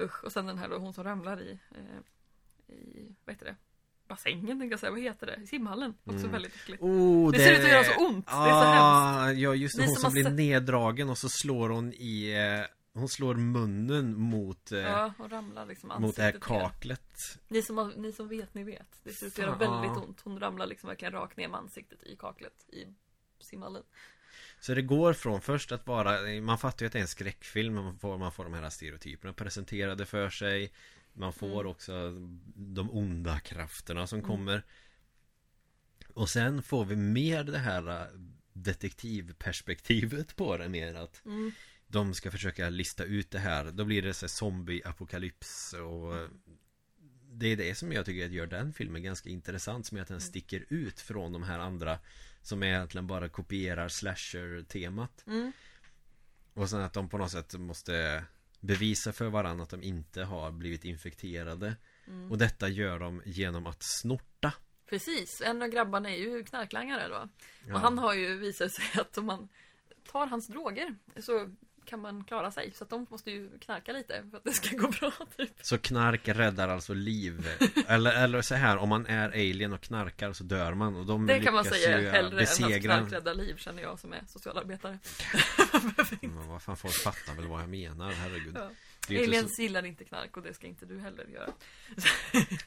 Usch, och sen den här då, hon som ramlar i, eh, i vad heter det? Bassängen tänkte jag säga, vad heter det? Simhallen. Också Mm. väldigt äckligt. oh, Det ser ut att göra så ont. Det är så ah, Ja just det, hon som blir sett- neddragen och så slår hon i eh, Hon slår munnen mot eh, Ja, och ramlar liksom Mot det här ner. kaklet Ni som, ni som vet, ni vet. Det ser ut göra väldigt ont. Hon ramlar liksom verkligen rakt ner med ansiktet i kaklet i simhallen. Så det går från först att vara Man fattar ju att det är en skräckfilm Man får, man får de här stereotyperna presenterade för sig Man får Mm. också De onda krafterna som kommer Och sen får vi mer det här äh, Detektivperspektivet på det mer att Mm. De ska försöka lista ut det här Då blir det så zombie-apokalyps och Det är det som jag tycker gör den filmen ganska intressant Som är att den sticker ut från de här andra Som egentligen bara kopierar slasher-temat Mm. och sen att de på något sätt måste bevisa för varandra att de inte har blivit infekterade. Mm. Och detta gör de genom att snorta. Precis, en av grabbarna är ju knarklangare då. Ja. Och han har ju visat sig att om man tar hans droger så kan man klara sig. Så att de måste ju knarka lite för att det ska gå bra typ. Så knark räddar alltså liv. eller, eller så här, om man är alien och knarkar så dör man. Och de Det kan man säga ju hellre än att besegra... knark räddar liv känner jag som är socialarbetare. Men vad fan, folk fattar väl vad jag menar, herregud. Ja. Aliens så... gillar inte knark och det ska inte du heller göra.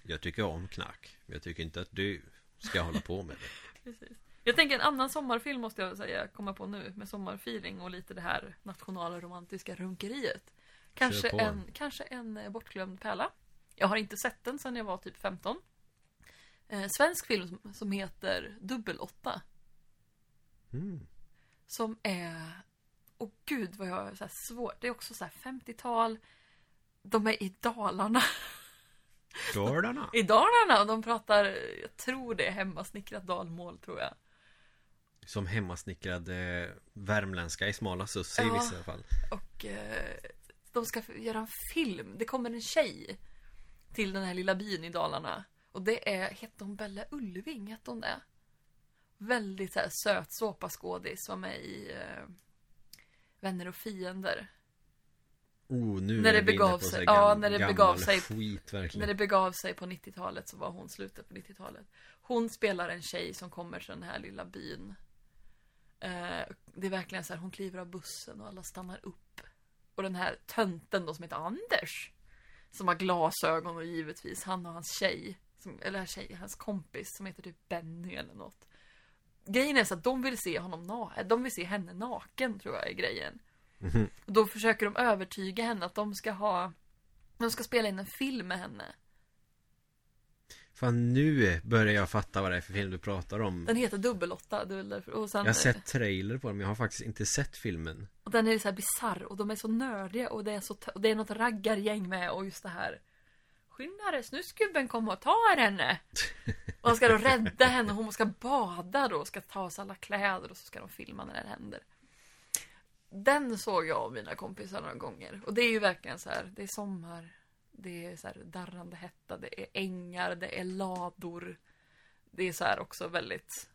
Jag tycker om knark. Men jag tycker inte att du ska hålla på med det. Precis. Jag tänker en annan sommarfilm måste jag säga, komma på nu med sommarfeeling och lite det här nationalromantiska runkeriet. Kanske en, kanske en eh, bortglömd pärla. Jag har inte sett den sedan jag var typ 15. Eh, svensk film som, heter Dubbel 8. Mm. Som är, åh gud vad jag har så här svårt. Det är också så här 50-tal. De är i Dalarna. Dalarna. I Dalarna och de pratar, jag tror det är hemmasnickrat dalmål tror jag. Som hemmasnickrad eh, värmländska i smala susse i Ja. vissa fall. Och eh, de ska göra en film. Det kommer en tjej till den här lilla byn i Dalarna. Och det är, hette hon Bella Ulving? Hette hon det? Väldigt så här, söt såpaskådis. Var med i eh, Vänner och fiender. Oh, nu När är det begav sig- ja, när det begav sig- skit. När det begav sig på 90-talet så var hon slutet på 90-talet. Hon spelar en tjej som kommer till den här lilla byn. Eh, det är verkligen så här, hon kliver av bussen och alla stannar upp. Och den här tönten då som heter Anders. Som har glasögon och givetvis han och hans tjej. Som, eller tjej, hans kompis som heter typ Benny eller något. Grejen är så att de vill se honom naken. De vill se henne naken tror jag är grejen. Mhm. Och då försöker de övertyga henne att de ska ha De ska spela in en film med henne. Fan nu börjar jag fatta vad det är för film du pratar om. Den heter Dubbel-8. Det är väl därför. Och, sen, Jag har sett trailer på den men jag har faktiskt inte sett filmen. och den är så här bisarr och de är så nördiga och det är så och det är något raggargäng med och just det här. Skynda dig, snusgubben kommer och tar henne. Och han ska då rädda henne och hon ska bada då och ska ta sig alla kläder och så ska de filma när det händer. Den såg jag av mina kompisar några gånger. Och det är ju verkligen så här, det är sommar. Det är så här darrande hetta, det är ängar, det är lador. Det är så här också väldigt...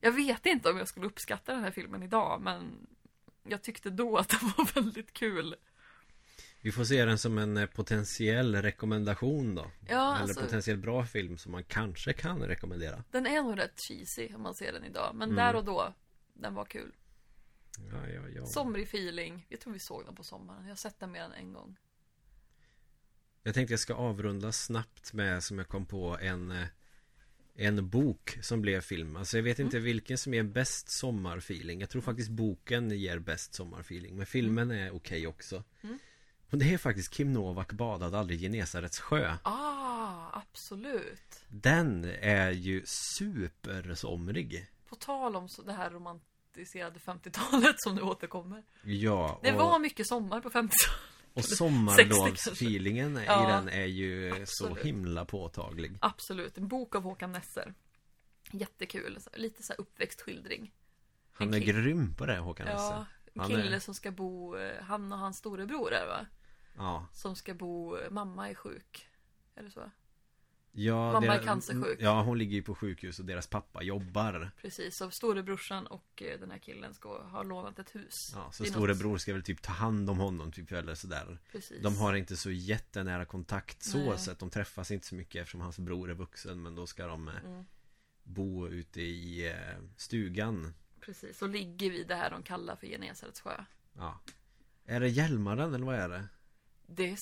Jag vet inte om jag skulle uppskatta den här filmen idag, men jag tyckte då att den var väldigt kul. Vi får se den som en eh, potentiell rekommendation då. Ja, Eller alltså- potentiellt bra film som man kanske kan rekommendera. Den är nog rätt cheesy om man ser den idag, men Mm. där och då, den var kul. Ja, ja, ja. Somrig feeling. Jag tror vi såg den på sommaren. Jag har sett den mer än en gång. Jag tänkte jag ska avrunda snabbt med som jag kom på en eh, En bok som blev film Alltså jag vet inte Mm. vilken som ger bäst sommarfeeling Jag tror faktiskt boken ger bäst sommarfeeling Men filmen är okej också Mm. Och det är faktiskt Kim Novak badade aldrig Genesarets sjö Ah, absolut. Den är ju supersomrig På tal om det här romantiserade 50-talet som nu återkommer. Ja, Det och, var mycket sommar på 50-talet. Och 60 sommarlovsfeelingen i Ja, den är ju så absolut. himla påtaglig Absolut. En bok av Håkan Nesser. Jättekul. Så- Lite så här uppväxtskildring. Han En är kille. grym på det Håkan Ja, Nesse en Han kille är- som ska bo, eh, han och hans storebror är va? Ja Som ska bo, eh, mamma är sjuk. Är det så? Ja, Mamma är det- cancersjuk. Ja, hon ligger ju på sjukhus och deras pappa jobbar. Precis, så storebrorsan och eh, den här killen ska ha lånat ett hus. Ja, så är storebror ska väl typ ta hand om honom typ eller sådär. Precis. De har inte så jättenära kontakt så, Nej. så att de träffas inte så mycket eftersom hans bror är vuxen. Men då ska de eh, Mm, bo ute i eh, stugan. precis, och ligger vid det här de kallar för Genesarets sjö. Ja. Är det Hjälmaren eller vad är det? Det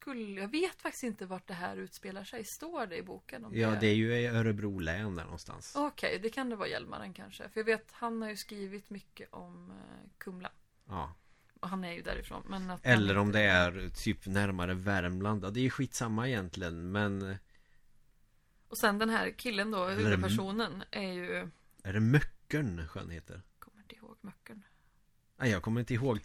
skulle, jag vet faktiskt inte vart det här utspelar sig. Står det i boken? Om Ja, det är ju i Örebro län där någonstans. Okej, det kan det vara Hjälmaren kanske. För jag vet, han har ju skrivit mycket om eh, Kumla. Ja. Och han är ju därifrån. Men att Eller om det är typ närmare Värmland. Ja, det är ju skitsamma egentligen. Men Och sen den här killen då, huvudpersonen, är ju... är det Möckern sjön heter? Kommer inte ihåg Möckern. Nej, jag kommer inte ihåg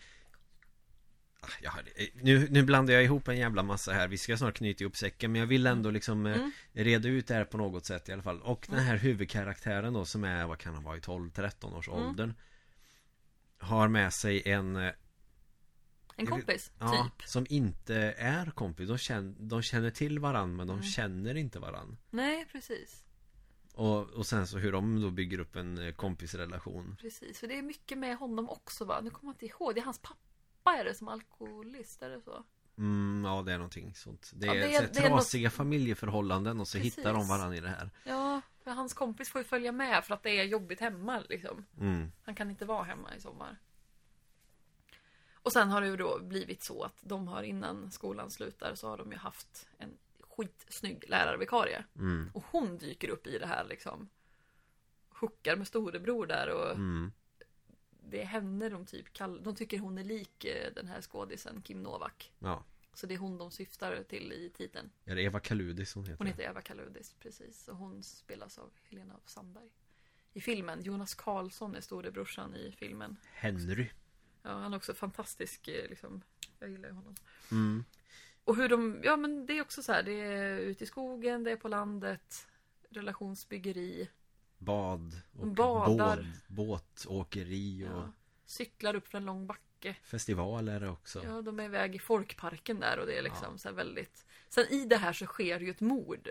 jag har, eh, nu, nu blandar jag ihop en jävla massa här Vi ska snart knyta ihop säcken Men jag vill ändå liksom eh, Mm. Reda ut det här på något sätt i alla fall Och den här huvudkaraktären då som är Vad kan han vara i 12-13 års Mm. åldern Har med sig en eh, En kompis, Ja, typ. som inte är kompis de känner, de känner till varann men de Mm. känner inte varann Nej, precis. och, och sen så hur de då bygger upp en kompisrelation Precis, för det är mycket med honom också va? Nu kommer jag inte ihåg. Det är hans pappa är det som alkoholist, är det så? mm, Ja det är någonting sånt Det Ja, är, det är- det är något- trasiga familjeförhållanden och så Precis. hittar de varann i det här Ja, för hans kompis får ju följa med för att det är jobbigt hemma liksom. mm. Han kan inte vara hemma i sommar. Och sen har det ju då blivit så att de har innan skolan slutar så har de ju haft en skitsnygg lärarvikarie. Mm. Och hon dyker upp i det här liksom. Hookar med storebror där och Mm. Det är henne de typ kallar, de tycker hon är lik eh, den här skådisen Kim Novak. Ja Så det är hon de syftar till i titeln. Är det Eva Kaludis hon heter? Hon heter Eva Kaludis, precis. Och hon spelas av Helena af Sandberg. I filmen, Jonas Karlsson är storebrorsan i filmen. Henry Ja, han är också fantastisk, eh, liksom. Jag gillar honom. mm. Och hur de, ja men det är också så här, det är ute i skogen, det är på landet, relationsbyggeri, Bad och Badar. båt, båtåkeri och ja, cyklar upp för en lång backe. festival är det också Ja, de är iväg i folkparken där och det är liksom Ja. så här väldigt... Sen i det här så sker ju ett mord.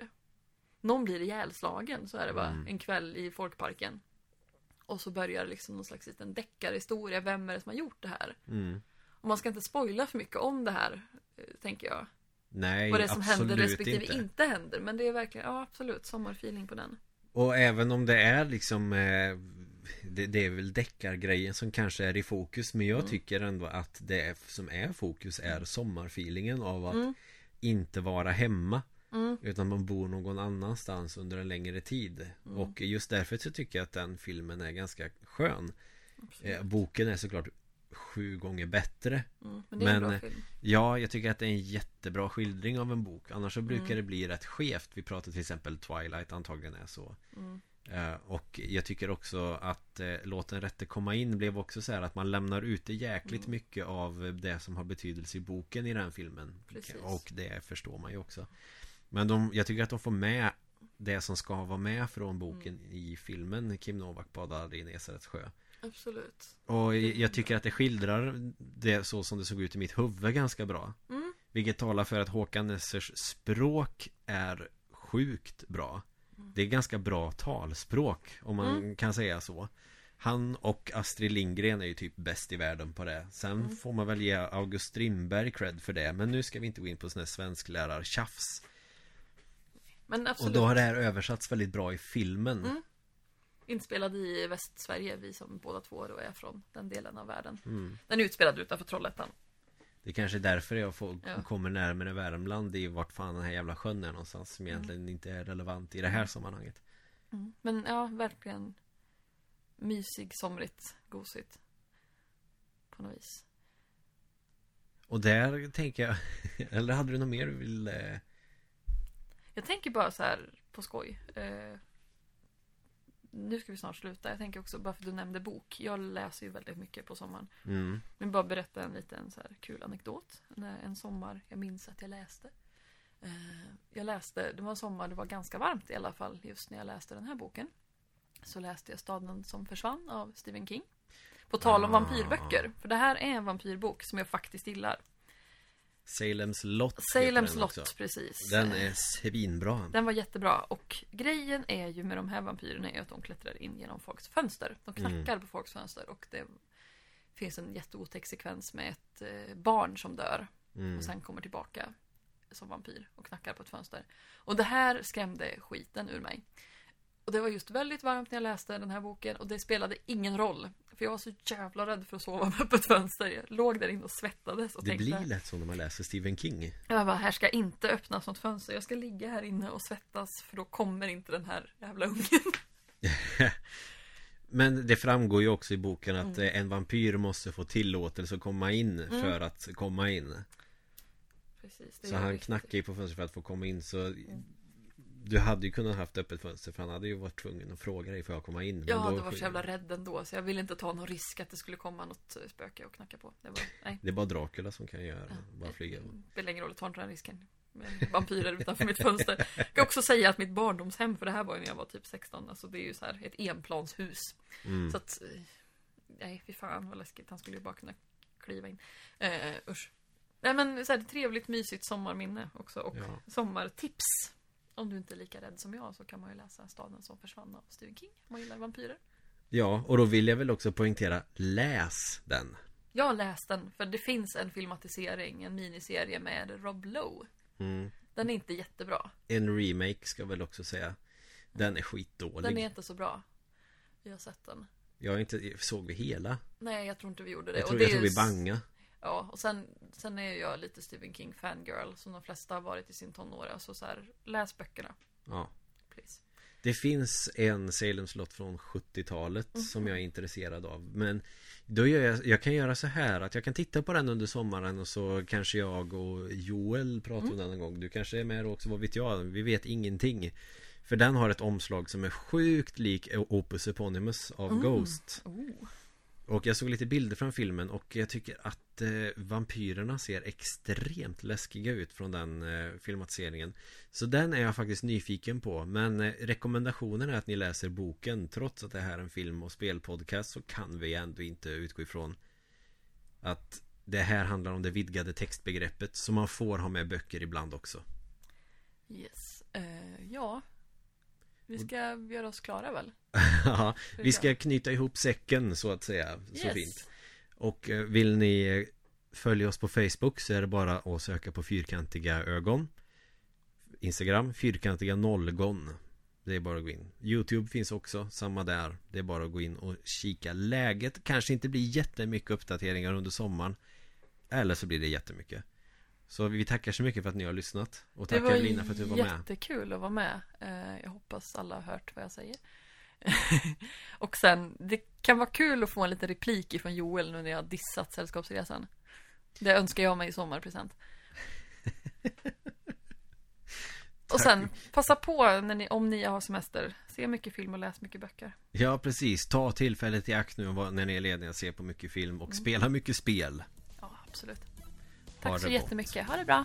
Någon blir ihjälslagen, så är det bara, Mm. en kväll i folkparken. Och så börjar liksom någon slags liten deckarhistoria, vem är det som har gjort det här? Mm. Och man ska inte spoila för mycket om det här, eh, tänker jag. Nej, Vad det är som absolut händer respektive inte. inte. händer. Men det är verkligen, ja absolut, sommarfeeling på den. Och även om det är liksom eh, det, det är väl deckargrejen som kanske är i fokus Men jag Mm. tycker ändå att det som är fokus är sommarfeelingen av att Mm. inte vara hemma Mm. Utan man bor någon annanstans under en längre tid Mm. Och just därför så tycker jag att den filmen är ganska skön eh, Boken är såklart sju gånger bättre Mm. Men det är en men- bra film. Ja, jag tycker att det är en jättebra skildring av en bok Annars så brukar Mm. det bli rätt skevt Vi pratar till exempel Twilight antagligen är så Mm. Eh, Och jag tycker också att eh, Låt den rätte komma in blev också så här att man lämnar ute jäkligt Mm. mycket av det som har betydelse i boken i den filmen Precis. Och det förstår man ju också Men de, jag tycker att de får med det som ska vara med från boken Mm. i filmen Kim Novak badar i Nesarets sjö Absolut. Och jag tycker att det skildrar det så som det såg ut i mitt huvud ganska bra Mm. Vilket talar för att Håkan Nessers språk är sjukt bra Mm. Det är ganska bra talspråk om man kan säga så Han och Astrid Lindgren är ju typ bäst i världen på det Sen Mm. får man väl ge August Strindberg cred för det Men nu ska vi inte gå in på sån här svensklärartjafs Men Och absolut. då har det här översatts väldigt bra i filmen Mm. Inspelad i Västsverige, vi som båda två då är från den delen av världen. Mm. Den är utspelad utanför Trollhättan. Det är kanske är därför jag får, Ja. kommer närmare Värmland i vart fan den här jävla sjön är någonstans som Mm. egentligen inte är relevant i det här sammanhanget. Men ja, verkligen mysig, somrigt, gosigt. På något vis. Och där tänker jag, eller hade du något mer du vill eh, Jag tänker bara så här på skoj. Eh, nu ska vi snart sluta. Jag tänker också, bara för att du nämnde bok. Jag läser ju väldigt mycket på sommaren. mm. Vill bara berätta en liten så här kul anekdot. När En sommar, jag minns att jag läste. Eh, Jag läste, det var en sommar, det var ganska varmt i alla fall just när jag läste den här boken. Så läste jag Staden som försvann av Stephen King. På tal om Ah. vampyrböcker. För det här är en vampyrbok som jag faktiskt gillar. Salems lott Salems den lott, precis. Den är svinbra Den var jättebra och grejen är ju med de här vampyrerna är att de klättrar in genom folks fönster. De knackar Mm. på folks fönster och det finns en jätteotäck sekvens med ett eh, barn som dör mm. och sen kommer tillbaka som vampyr och knackar på ett fönster. Och det här skrämde skiten ur mig. Och det var just väldigt varmt när jag läste den här boken och det spelade ingen roll. För jag var så jävla rädd för att sova med öppet fönster. Jag låg där inne och svettades och Det tänkte blir lätt så när man läser Stephen King jag bara, här ska inte öppnas något fönster. Jag ska ligga här inne och svettas för då kommer inte den här jävla ungen. Men det framgår ju också i boken att Mm. en vampyr måste få tillåtelse att komma in för att komma in Precis, Så han viktigt. knackar ju på fönstret för att få komma in så Du hade ju kunnat haft öppet fönster för han hade ju varit tvungen att fråga dig får jag komma in Men Ja, då- det var så jävla rädd ändå så jag ville inte ta någon risk att det skulle komma något eh, spöke och knacka på. Det var, nej. Det är bara Dracula som kan göra det, bara flyga Det spelar ingen roll, jag tar inte den risken. Med vampyrer utanför mitt fönster. Jag kan också säga att mitt barndomshem, för det här var ju när jag var typ 16, alltså det är ju så här ett enplanshus. mm. Så att, eh, nej fy fan vad läskigt, han skulle ju bara kunna kliva in. Eh, usch. Nej men så här, trevligt, mysigt sommarminne också och Ja. sommartips. Om du inte är lika rädd som jag så kan man ju läsa Staden som försvann av Stephen King. Om man gillar vampyrer. ja, och då vill jag väl också poängtera Läs den Jag läst den, för det finns en filmatisering, en miniserie med Rob Lowe. mm. Den är inte jättebra. En remake ska jag väl också säga Den är skitdålig Den är inte så bra. Vi har sett den. Jag har inte, såg vi hela? Nej, jag tror inte vi gjorde det. Jag Och tror det jag såg vi banga Ja, och sen, sen är jag lite Stephen King fangirl, som de flesta har varit i sin tonår. Alltså så här, läs böckerna, Ja please. Det finns en Salems lott från 70-talet Mhm. som jag är intresserad av Men då gör jag, jag kan göra så här att jag kan titta på den under sommaren och så kanske jag och Joel pratar om den en gång Du kanske är med då också, vad vet jag? Vi vet ingenting För den har ett omslag som är sjukt lik Opus Eponymous av Ghost Oh. Och jag såg lite bilder från filmen och jag tycker att eh, vampyrerna ser extremt läskiga ut från den eh, filmatiseringen Så den är jag faktiskt nyfiken på Men eh, rekommendationen är att ni läser boken Trots att det här är en film och spelpodcast så kan vi ändå inte utgå ifrån Att det här handlar om det vidgade textbegreppet Så man får ha med böcker ibland också Yes. Eh, ja. Vi ska göra oss klara väl? Ja, vi ska knyta ihop säcken så att säga Så Yes. fint Och eh, vill ni följa oss på Facebook så är det bara att söka på fyrkantiga ögon. Instagram, fyrkantiga nollgon. Det är bara att gå in. Youtube finns också, samma där. Det är bara att gå in och kika läget. Kanske inte blir jättemycket uppdateringar under sommaren Eller så blir det jättemycket. Så vi tackar så mycket för att ni har lyssnat Och Det tack var Evelina för att du var med. jättekul att vara med. Eh, jag hoppas alla har hört vad jag säger. Och sen, det kan vara kul att få en liten replik ifrån Joel nu när jag har dissat Sällskapsresan. Det önskar jag mig i sommarpresent. och sen, passa på när ni, om ni har semester. Se mycket film och läs mycket böcker. Ja precis, ta tillfället i akt nu och när ni är lediga Se på mycket film och spela mycket spel Ja, absolut. Tack så gott. jättemycket. Ha det bra.